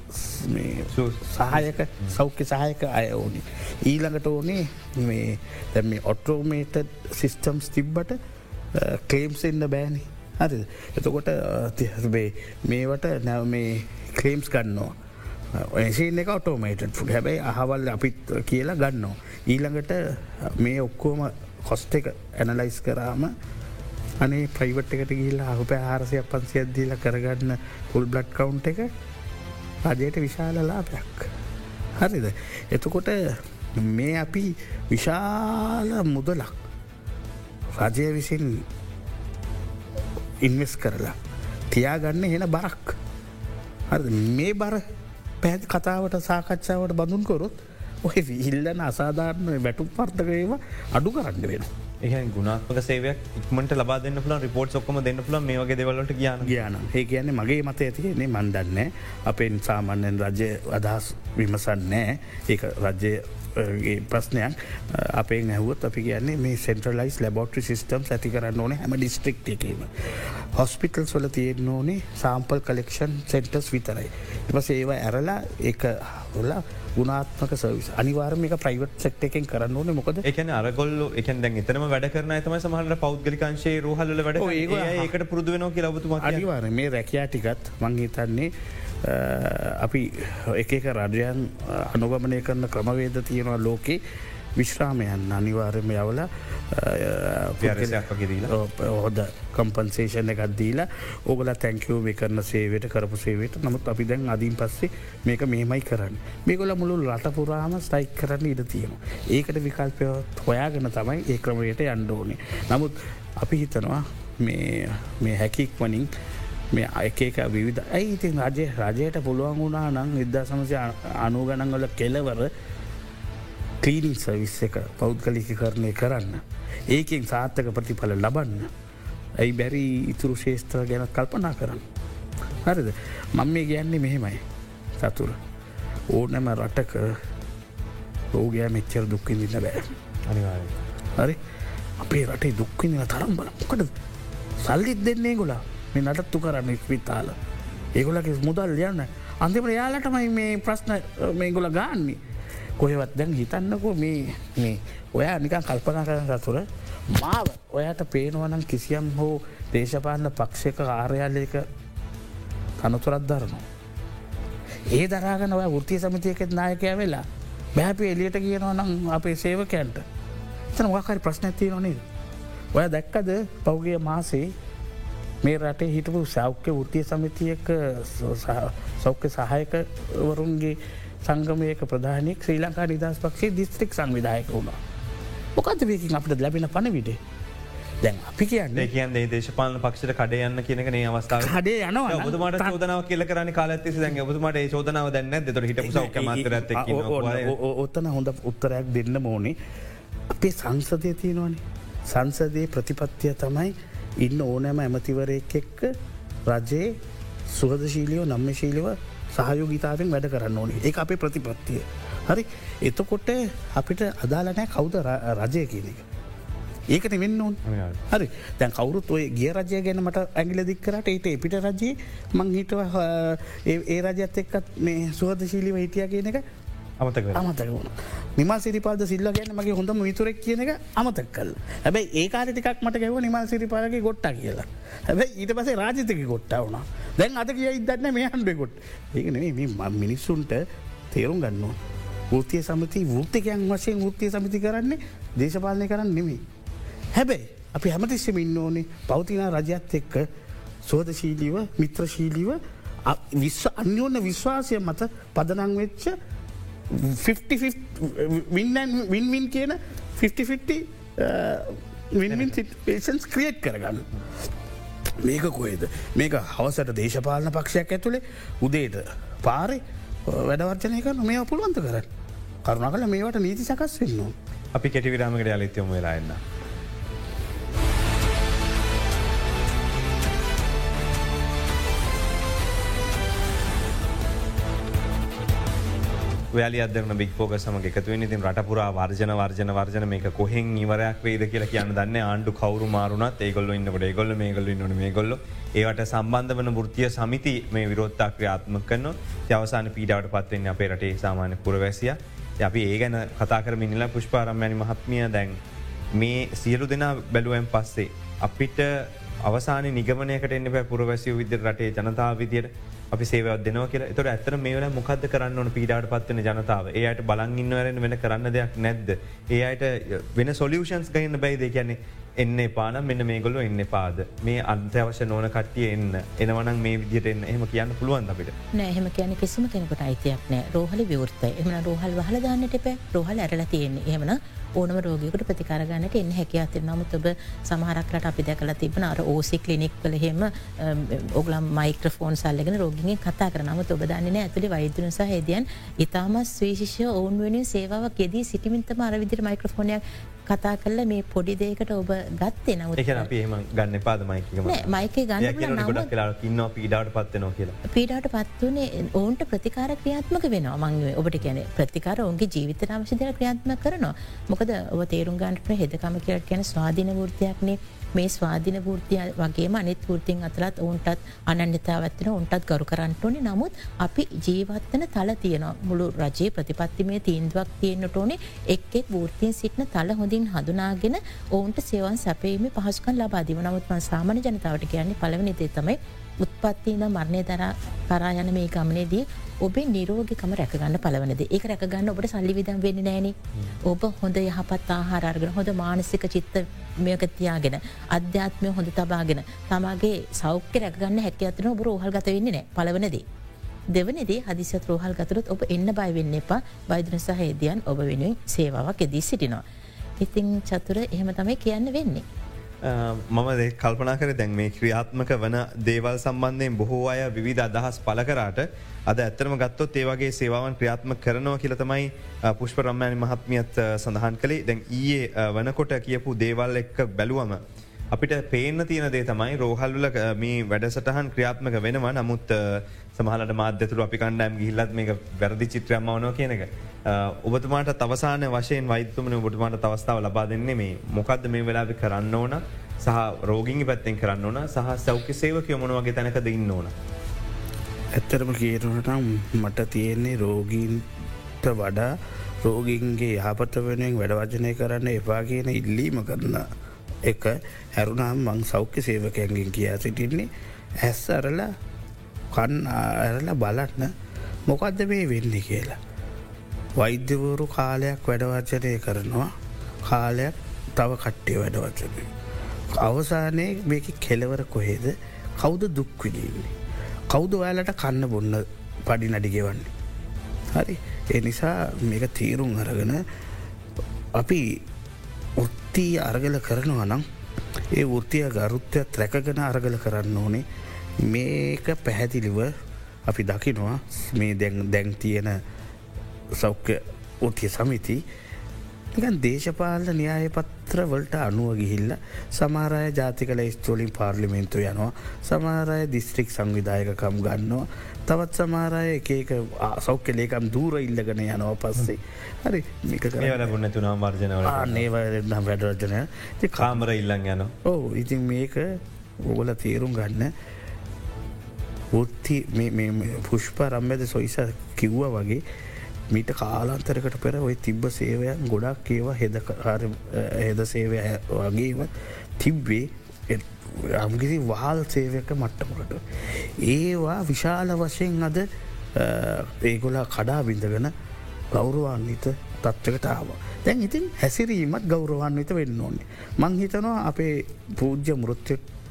සහයක සෞඛ්‍ය සහයක අය ඕනි. ඊළඟට ඕනේ මේ දැ මේ ඔටෝමේට සිිස්ටම්ස් තිබ්බට කලේම්ස් එන්න බෑනි හරි එතකොට තිහබේ මේවට නැව මේ කලේම්ස් ගන්නවා ඒසින එක ඔටෝමේට ෆුඩ හැබැයි අහවල් අපිත් කියලා ගන්නවා. ඊළඟට මේ ඔක්කෝම කොස්ට එක ඇනලයිස් කරාම අනේ ප්‍රයිවට් එකට ගිල්ලා අහුප ආරසය පන්සියක් දීල කරගන්න හුල් බ්ලඩ් කවුන්් එක රජයට විශාල ලාභයක්. හරිද. එතකොට මේ අපි විශාල මුදලක් රජය විසින් ඉන්වෙස් කරලා. තියාගන්න හෙන බරක්. මේ බර පැත් කතාවට සාකච්ඡාවට බඳුන් කොරොත් ඔය ඉල්ලන අසාධාරණ වැටු පර්ථකයව අඩු කරන්න වෙන. එහ ගුණාත්මක සේවයක් ඉක්මට ලබා දෙන්න පුල රිපෝට් ඔක්කම දෙන්න පුල මේ වගේ දෙවලට කියන කියන ඒ කියන්නේ මගේ මත ඇතියන්නේ මන්දන්න අපෙන් සාමාන්‍යෙන් රජය අදහස් විමසන්නෑ ඒ රජය ප්‍රශ්නයක් අපේ නැහුවත් අපි කියන්නේ මේ සෙන්ට්‍රලයිස් ලබොට්‍රි සිිටම් ඇති කරන්න ඕන හැම ඩිස්ට්‍රික් එකීම. හොස්පිටල් සොල තියෙන ඕනේ සාම්පල් කලෙක්ෂන් සෙන්ටර්ස් විතරයි. එම ඒවා ඇරලා එක හොලා ගුණාත්මක සවිස් අනිවාර්මික ප්‍රයිවට් සෙක්ට එකෙන් කරන්න ඕන. මොකද? එකන අරගොල්ල එකෙන් දැන් එතනම වැඩ කරන ඇතම සමහට පෞද්ගලිකංශේ රහල්ල වැඩ ඒකට පුරදුවෙන කියලබතුම අනිවාර මේ රැකයා ටිකත් මංහිතන්නේ අපි එක රජයන් අනුගමනය කරන ක්‍රමවේද තියෙනවා ලෝකේ විශ්‍රාමයන් අනිවාර්යම යවල හොද කම්පන්සේෂන එකත් දීලා ඕගල තැංකව කරන සේවට කරපු සේවට නමුත් අපි දැන් අදීන් පස්සේ මේක මේමයි කරන්න මේකොල මුළු රටපුරාම ස්ටයික් කරන්න ඉඩ තියෙනවා. ඒකට විකල්පය හොයාගෙන තමයි ඒ ක්‍රමයට අන්ඩෝනේ. නමුත් අපි හිතනවා මේ හැකික් වනින් මේ අයකක විවිධ ඇයි ඉතින් රජය රජයට පුළුවන් වුණා නං ඉදදා සමසය අනුගණන්වල කෙලවර කලීනිින් සවිස් එක පෞද්ගලික කරණය කරන්න. ඒකෙන් සාර්ථක ප්‍රතිඵල ලබන්න. ඇයි බැරි ඉතුරු ශේෂත්‍ර ගැන කල්පනා කරන්න. හරිද මං මේ ගැන්නේ මෙහෙමයි සතුර. ඕනෑම රටක රෝගයා මෙච්චර දුක්කිඳන්න බෑ. අනිවාරය. හරි අපේ රටේ දුක්කිඳ තරම් බල මොකද සල්ලිත් දෙන්නේ ගොලා මේ නටත්තු කරන්න ස්විතාල ඒගොලගේ මුදල් යන්න අන්තිම යාලටමයි මේ ප්‍රශ්න මේ ගොල ගාන්නේ කොහෙවත් දැන් හිතන්නකෝ මේ මේ ඔයා නිකන් කල්පනා කරන තුර මාව ඔයාට පේනුවනම් කිසියම් හෝ දේශපාලන පක්ෂක ආර්යාලයක තනතුරත් දරනවා. ඒ දරාගන ඔය ෘතිය සමිතියකෙත් නායකය වෙලා බැහැපි එලියට කියනවා නම් අපේ සේවකයන්ට තන වකරි ප්‍රශ්නැතිය නොනේද. ඔය දැක්කද පෞගේ මාසේ මේ රටේ හිටපු සෞඛ්‍ය ෘතිය සමිතියක සෞඛ්‍ය සහයකවරුන්ගේ සංගමයක ප්‍රධානයක් ශ්‍රී ලංකා නිදස් පක්ෂේ දිස්ත්‍රික් සංවිධායක වුණා. මොකද වේකින් අපට ලැබෙන පණවිඩේ. දැන් අපි කියන්නේ කියන් දේශපාලන පක්ෂට කඩයන්න කියනක නේ අවස්ථාව. කඩේ යනවා ඔබතුමාට චෝදනාව කියල කරන කාලත්ති දැන් ඔබතුමාට ඒ චෝදනාව දැන්න දෙතට හිට ඔත්තන හොඳ උත්තරයක් දෙන්න මෝනේ අපේ සංසදය තියෙනවානේ. සංසදයේ ප්‍රතිපත්තිය තමයි ඉන්න ඕනෑම ඇමතිවරයෙක් එක්ක රජයේ සුහදශීලියෝ නම්මශීලිව සහයෝගීතාවෙන් වැඩ කරන්න ඕනේ. ඒ අපේ ප්‍රතිපත්තිය. හරි? එතකොට අපිට අදාලනෑ කවුද රජය කියන එක. ඒකට වෙන්න ඕන්. හරි. දැන් කවරුත් ඔය ගිය රජය ගැන මට ඇගිල දික්කරට ඒට එපිට රජයේ මං හිටව ඒ රජත් එක්කත් මේ සුවදශීලිව හිටිය කියන එක අමතක අමතක වුණ. නිමල් සිරිපාද සිල්ල ගැන මගේ හොඳම විතුරෙක් කියන එක අමතක් කල් හැබයි ඒකාරටිකක් මට ගැව නිමල් සිරිපාලගේ ගොට්ට කියලා. හැබයි ඊට පසේ රාජතක ගොට්ට වුණ. දැන් අද කිය ඉදන්න මේ හන්ඩ ගොට් ඒකන මිනිස්සුන්ට තේරුම් ගන්නවා. ෘතිය සමති වෘතිකයන් වශයෙන් ෘතිය සමිති කරන්නේ දේශපාලනය කරන්න නෙමේ. හැබැයි අපි හැමතිස්සම ඉන්න ඕනේ පෞතිනා රජත් එක්ක සෝදශීලීව මිත්‍රශීලීව විශ්ව අන්‍යෝන්න විශ්වාසය මත පදනං වෙච්ච වින්වින් කියන 50 වින්ස් ක්‍රියට් කරගන්න. මේක කොේද මේක හවසට දේශපාලන පක්ෂයක් ඇතුළේ උදේට පාරි uh, වැඩවර්ජනය කරන මේ පුළුවන්ත කර කරුණ කල මේවට නීති සකස් වෙන්නවා. අපි කෙටි විරාමකට අලිත්‍යම වෙලා වැලි අදන බික් ෝක සම එකතුව ඉතින් රටපුරා වර්ජන වර්ජන වර්ජන මේක කොහෙන් ඉවරයක් වේද කියලා කියන්න දන්න ආණ්ඩු කවරු මාරුණත් ඒගොල්ල ඉන්නකට ඒගොල්ල මේ ගොල්ල නොන මේ ගොල්ල ඒවට සම්බන්ධ වන ෘතිය සමිති මේ විරෝත්තා ක්‍රියාත්ම කන්න අවසාන පීඩාවට පත්වෙන්න අපේ රටේ සාමාන්‍ය පුරවැසිය. අපි ඒ ගැන කතා කර මිනිලා පුෂ්පාරම්යනි මහත්මිය. දැන් මේ සියලු දෙනා බැලුවෙන් පස්සේ අපිට අවසාන නිගමනයකට එන්න පැ පුරවැසිය විද්‍ය රටේ ජනතාව විදියට. අපි සේවත් දෙනව කියලා. එතොට ඇතර මේවල මොකද කරන්න ඕන පීඩාට පත්වන ජනතාව? ඒයට බලංගින්නවරෙන් වෙන කරන්න දෙයක් නැද්ද. ඒ අයට වෙන සොලියෂන්ස් ගන්න බයිද? කියන්නේ එන්න පාන මෙන්න මේ ගොල්ල එන්න පාද මේ අන්ත්‍යවශ්‍ය නොන කට්ටිය එන්න. එනවනම් මේ විදිට එන්න. එහම කියන්න පුළුවන් අපිට? නෑහෙම කියන කිසිම කෙනෙකුට අයිතියක් නෑ. රෝහල විවෘත්තය එමන රෝහල් වහල දාන්නට පැ රෝහල් ඇරලා තියෙන්නේ. එහමන ඕනම රෝගකට ප්‍රතිකාරගන්නට එන්න හැකි අති නමුත් ඔබ සමහරක්ලට අපි දැකලා තිබන අර ඕසි කලිනික් කළහෙම ඔගලම් මයික්‍රෆෝන් සල්ලගෙන රෝගින් කතා කරනම ඔබ දන්නන ඇතුළි වෛදන සහ හෙදියන් ඉතාම ස්වේශිෂය ඔවුන් වෙන සේවාවක් ෙදී සිටිමින්තම අරවිදිර මයික්‍රෆෝනයක් කතා කල්ල මේ පොඩි දේකට ඔබ ගත්තේ නව එක අපේම ගන්න පාද මයික මයික ගන්න ඉන්න පීඩාට පත්වනවා කියලා. පීඩාට පත්වනේ ඔවුන්ට ප්‍රතිකාර ක්‍රියාත්මක වෙනවා. මං ඔබට කියන ප්‍රතිකාර ඔන්ගේ ජීවිත අවශ්‍යදය ක්‍රියාත්ම කරනවා. මොකද ඔව තේරුම් ගන්ට හෙදකම කියලට කියන ස්වාධීන වෘතියක්නේ මේ ස්වාධීන ෘතිය වගේම අනිත් ෘතින් අතරත් ඔවුන්ටත් අනන්‍යතාවත්වන ඔන්ටත් ගරු කරන්නටෝනි නමුත් අපි ජීවත්වන තල තියෙන මුළු රජයේ ප්‍රතිපත්තිමේ තීන්දුවක් තියෙන්න්නට ඕනේ. එක්ෙක් ෘතියෙන් සිටින තල හොඳින් හඳුනාගෙන ඔවුන්ට සේවන් සැපීම පහසුකන් ලබාදිව නමුත්ම සාමන ජනතාවට කියන්නේ පලවනි දේ තමයි උත්පත්තින මරණය දර කරා යන මේ ගමනේදී ඔබේ නිරෝගකම රැකගන්න පලවනද ඒ රැකගන්න ඔබට සල්ලි විදම් වෙන්න නෑන ඔබ හොඳ යහපත් ආහාරගෙන හොඳ මානසික චිත්ත මේකතියාගෙන අධ්‍යාත්මය හොඳ තබාගෙන තමාගේ සෞඛ්‍ය රැකගන්න හැක අතන ඔබ රෝහල් ගත වෙන්න නෑ පලවනදී. දෙවනදේ හදිසිත් රෝහල් ගතුරත් ඔබ එන්න බයිවෙන්න එපා. වෛදන සහේදයන් ඔබ වෙනුවෙන් සේවාවක් එදී සිටිනවා. ඉතිං චතුර එහෙම තමයි කියන්න වෙන්නේ. මම කල්පනා කර දැන් මේ ක්‍රියාත්මක වන දේවල් සම්බන්ධයෙන් බොහෝ අය විධ අදහස් පලකරාට අද ඇත්තරම ගත්තොත් ඒවගේ සේවාවන් ක්‍රියාත්ම කරනවා කියලතමයි පුෂ්ප රම්මෑනි මහත්මියත් සඳහන් කළේ දැන් ඊයේ වනකොට කියපු දේවල් එක්ක බැලුවම අපිට පේන තියන දේ තමයි රෝහල්ල මේ වැඩසටහන් ක්‍රියාත්මක වෙනවා නමුත් සමහලට මාධ්‍යතුර අපි කණ්ඩෑම් ගිහිල්ලත් මේ වැරදි චිත්‍රයම වනෝ කියනක. ඔබතුමාට තවසාන වශයෙන් වෛත්තුමන ඔබතුමාට තවස්ථාව ලබා දෙන්නේ මේ මොකක්ද මේ වෙලාි කරන්න ඕන සහ රෝගිංගි පැත්තෙන් කරන්න ඕන සහ සෞඛ්‍ය සේවක යොමන වගේ තැනක දෙන්න ඕන. ඇත්තරම කියනටම් මට තියෙන්නේ රෝගීන්ට වඩා රෝගින්ගේ යහපත වෙනුවෙන් වැඩවජනය කරන්න එපා කියන ඉල්ලීම කරන්න එක හැරුණම් මං සෞඛ්‍ය සේවකයන්ගෙන් කියා සිටින්නේ ඇස් අරල කන් ඇරල බලන්න මොකක්ද මේ වෙන්න කියලා. වෛද්‍යවරු කාලයක් වැඩවචනය කරනවා කාලයක් තව කට්ටිය වැඩවචනය. අවසානයේ මේක කෙලවර කොහේද කෞුද දුක්විලීන්නේ. කෞුද ඔයාලට කන්න බොන්න පඩි නඩිගෙවන්නේ. හරි ඒ නිසා මේක තීරුම් අරගෙන අපි ඔත්තිී අරගල කරනවා නම් ඒ ෘතිය ගරුත්වයක් රැකගෙන අරගල කරන්න ඕනේ මේක පැහැදිලිව අපි දකිනවා. මේ දැන් තියෙන සෞඛ්‍ය ඔතිය සමිති. නිකන් දේශපාල න්‍යාය පත්‍ර වලට අනුව ගිහිල්ල සමාරය ජාතිකල ස්තෝලින් පාර්ලිමෙන්තු යනවා. සමාරය දිස්ත්‍රික් සංවිධායකකම් ගන්නවා. තවත් සමාරය එකක සෞඛ්‍ය ලේකම් දූර ඉල්ලගෙන යනවා පස්සේ. හරි මික ලබුන්න තුනා වර්ජනව නේවනම් වැඩරජනය කාමර ඉල්ලන් යන ඕ ඉතින් මේක ඕගල තේරුම් ගන්න ෘත්ති පුෂ්ප රම්බද සොයිස කිව්ව වගේ මීට කාලාන්තරකට පෙර ඔය තිබ්බ සේවයන් ගොඩක් ඒවා හෙද හෙද සේවය වගේම තිබ්බේ අම්ගිසි වහල් සේවක මට්ටමකට. ඒවා විශාල වශයෙන් අද ඒගොලා කඩා බිඳගෙන ගෞරවාන්විත තත්වකටාව. දැන් ඉතින් හැසිරීමත් ගෞරවාන්විත වෙන්න ඕන්නේ. මං හිතනවා අපේ පූජ්‍ය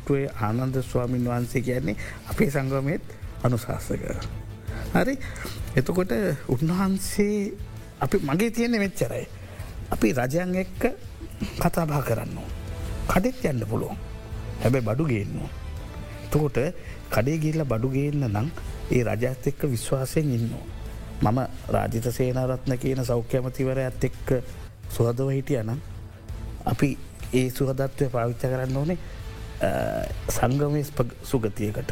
මෘත්‍යට්ටුවේ ආනන්ද ස්වාමීන් වහන්සේ කියන්නේ අපේ සංගමයත් අනුශාසක. හරි එතකොට උන්වහන්සේ අපි මගේ තියෙන මෙච්චරයි. අපි රජයන් එක්ක කතාබා කරන්න. කඩෙත් යන්න පුළුවන්. හැබැ බඩු ගේන්නවා. තකොට කඩේ ගිල්ල බඩු ගේන්න නම් ඒ රජත් එක්ක විශ්වාසයෙන් ඉන්නවා. මම රාජිත සේනාරත්න කියන සෞඛ්‍යමතිවර ඇත් එක්ක සුහදව හිටිය නම් අපි ඒ සුහදත්වය පාවිච්ච කරන්න ඕනේ සංගමය සුගතියකට.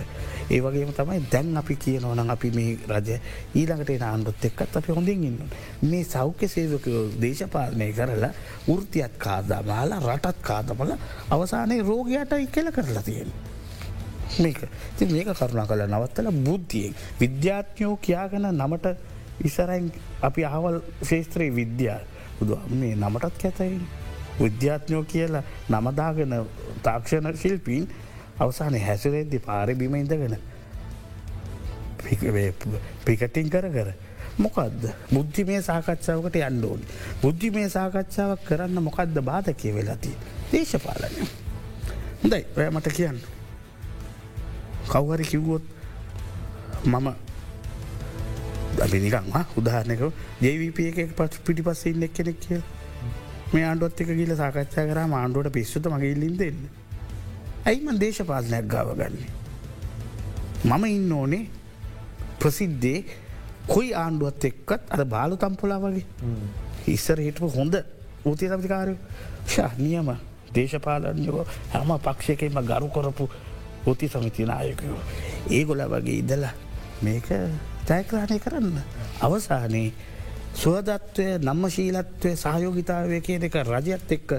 ඒ වගේම තමයි දැන් අපි කියනවන අපි මේ රජ ඊළඟට ආණ්ඩුත් එක්කත් අපි හොඳින් ඉන්න. මේ සෞඛ්‍ය සේවකයෝ දේශපාලනය කරලා ෘතියත් කාදාමාලා රටත් කාදමල අවසානයේ රෝගයට ඉක්කෙල කරලා තියෙන. මේක ති මේක කරුණා කළ නවත්තල බුද්ධියෙන් විද්‍යාත්ඥෝ කියාගෙන නමට ඉසරයින් අපි අහවල් ශේත්‍රයේ විද්‍යා බුදු මේ නමටත් කැතයි. විද්‍යාත්ඥෝ කියලා නමදාගෙන තාක්ෂණ ශිල්පීන් අවසානය හැසිරෙද්දි පාරි බිම ඉඳගෙන පිකටින් කර කර. මොකක්ද බුද්ධි මේ සාකච්ඡාවකට යන්න ඕනි. බුද්ධි මේ සාකච්ඡාවක් කරන්න මොකක්ද බාධකය වෙලති. දේශපාලනය. හොඳයි ඔය මට කියන්න. කව්හරි කිව්වොත් මම දබිනිකං උදාහනක ජේවිපිය එක පත් පිටි පස්ස ඉන්න කෙනෙක් කිය මේ ආණ්ඩුවත් එක කියල සාකච්ඡා කර ආණ්ඩුවට පිස්සුත මගේ ඉල්ලින් දෙන්න. ඇයිම දේශපාලනයක් ගාව ගන්නේ. මම ඉන්න ඕනේ ප්‍රසිද්ධේ කොයි ආණ්ඩුවත් එක්කත් අද බාලු තම්පොලා වගේ ඉස්සර හිටපු හොඳ ඌතිය සමිකාරය ශානියම දේශපාලනයෝ හැම පක්ෂයකෙම ගරු කොරපු ෘති සමිතිනායකයෝ. ඒගොල වගේ ඉදලා මේක ජයක්‍රාණය කරන්න. අවසානයේ සුවදත්වය නම්ම ශීලත්වය සහයෝගිතාවය කියන එක රජයත් එක්ක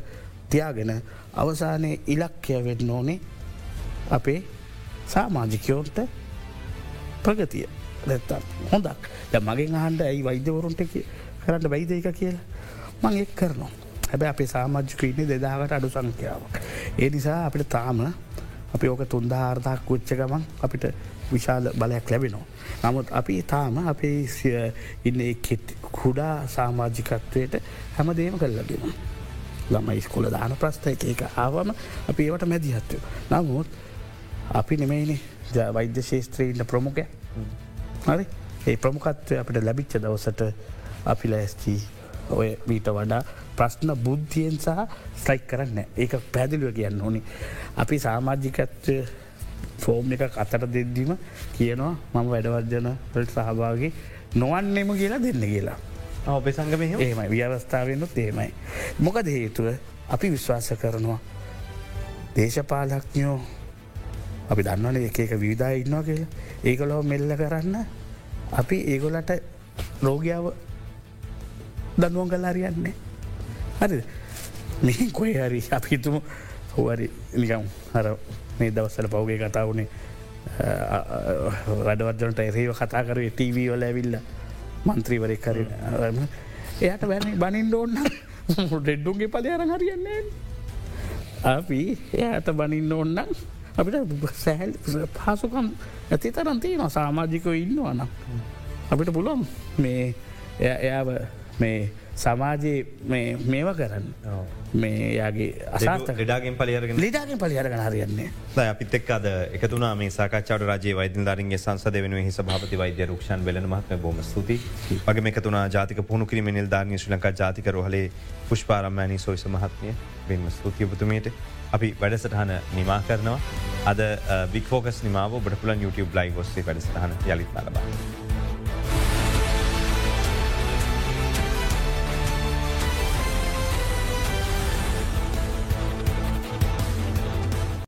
තියාගෙන අවසානය ඉලක්කය වෙන්න ඕනේ අපේ සාමාජිකයෝන්ට ප්‍රගතිය. නැත්තත් හොඳක්. ද මගෙන් අහන්ඩ ඇයි වෛද්‍යවරුන්ට කරන්න බයිද එක කියලා? මං එක් කරනවා. හැබැ අපේ සාමාජිකීන්නේ දෙදාකට අඩු සංඛ්‍යාවක්. ඒ නිසා අපිට තාම අපි ඕක තුන්දාර්ථක් කුච්ච ගමන් අපිට විශාල බලයක් ලැබෙනවා. නමුත් අපි තාම අපේ ඉන්න කුඩා සාමාජිකත්වයට හැමදේම කල්ලගෙන. ළම ස්කොල දාන ප්‍රස්ථ එක එක ආවම අපි ඒවට මැදිහත්ව. නමුත් අපි නෙමයිනි වෛද්‍ය ශේත්‍රීන්න ප්‍රමුඛ හරි ඒ ප්‍රමුකත්වය අපිට ලැබිච්ච දවසට අපි ලෑස්චී ඔය මීට වඩා ප්‍රශ්න බුද්ධියෙන් සහ ස්ලයික් කරන්න ඒක පැදිලිව කියන්න ඕනි. අපි සාමාජිකත්වය ෆෝම් එක අතට දෙද්දීම කියනවා මම වැඩවර්ජන පට සහභාගේ නොවන්නෙම කියලා දෙන්න කියලා. ඔබේ සංගම ඒමයි ව්‍යවස්ථාවයෙන්නුත් ඒමයි. මොකද හේතුව? අපි විශ්වාස කරනවා දේශපාලක්ඥෝ අපි දන්නවන එක එක විධා ඉන්නවා කියලා. ඒකොලොව මෙල්ල කරන්න අපි ඒගොලට රෝගියාව දනුවන් කල් හරියන්නේ. හරි මෙහි කොයි හරි අපිතුම හෝවරි. නිකම් හර මේ දවස්සල පවගේ කතා වුණේ වැඩවර්ජනට එරේව කතා කර ටීවී වල ඇවිල්ල මන්ත්‍රීවරෙක් කර එයට වැැන බනින් ඕන්න [LAUGHS] ඩෙඩ්ඩුන්ගේ පලයර හරියන්නේ අපි එයට බනින්න ඕන්නම් අපිට සැහල් පහසුකම් ඇති තරන්තිය න සාමාජිකව ඉන්නවනම් අපිට පුළොම් මේ එයාව මේ සමාජයේ මේව කරන්න. මේ යාගේ අසාත ලෙඩාගෙන් පලියරගෙන ලිඩාගෙන් පලිහරගන හරියන්නේ අපිත් එක් අද එකතුන මේ සාකච්චාවට රජයේ වෛදධරන්ගේ සංසද වෙනුව හි සභාපති වෛද්‍ය රක්ෂන් වෙලන මහත්ම බොම ස්තුති වගේ එකතුන ජාතික පුුණු කිරීම නිල් ධාරණය ශ්‍ර ලංකා ජාතික රහලේ පුෂ්පාරම්මෑනී සොයිස මහත්මය. වෙන්ම ස්තුතියපතුමයට අපි වැඩසටහන නිමා කරනවා. අද වික්‍ෆෝකස් නිමාව බඩපුලන් YouTube ලයි ගොස්සේ වැඩසටහන යළිත් නලබා.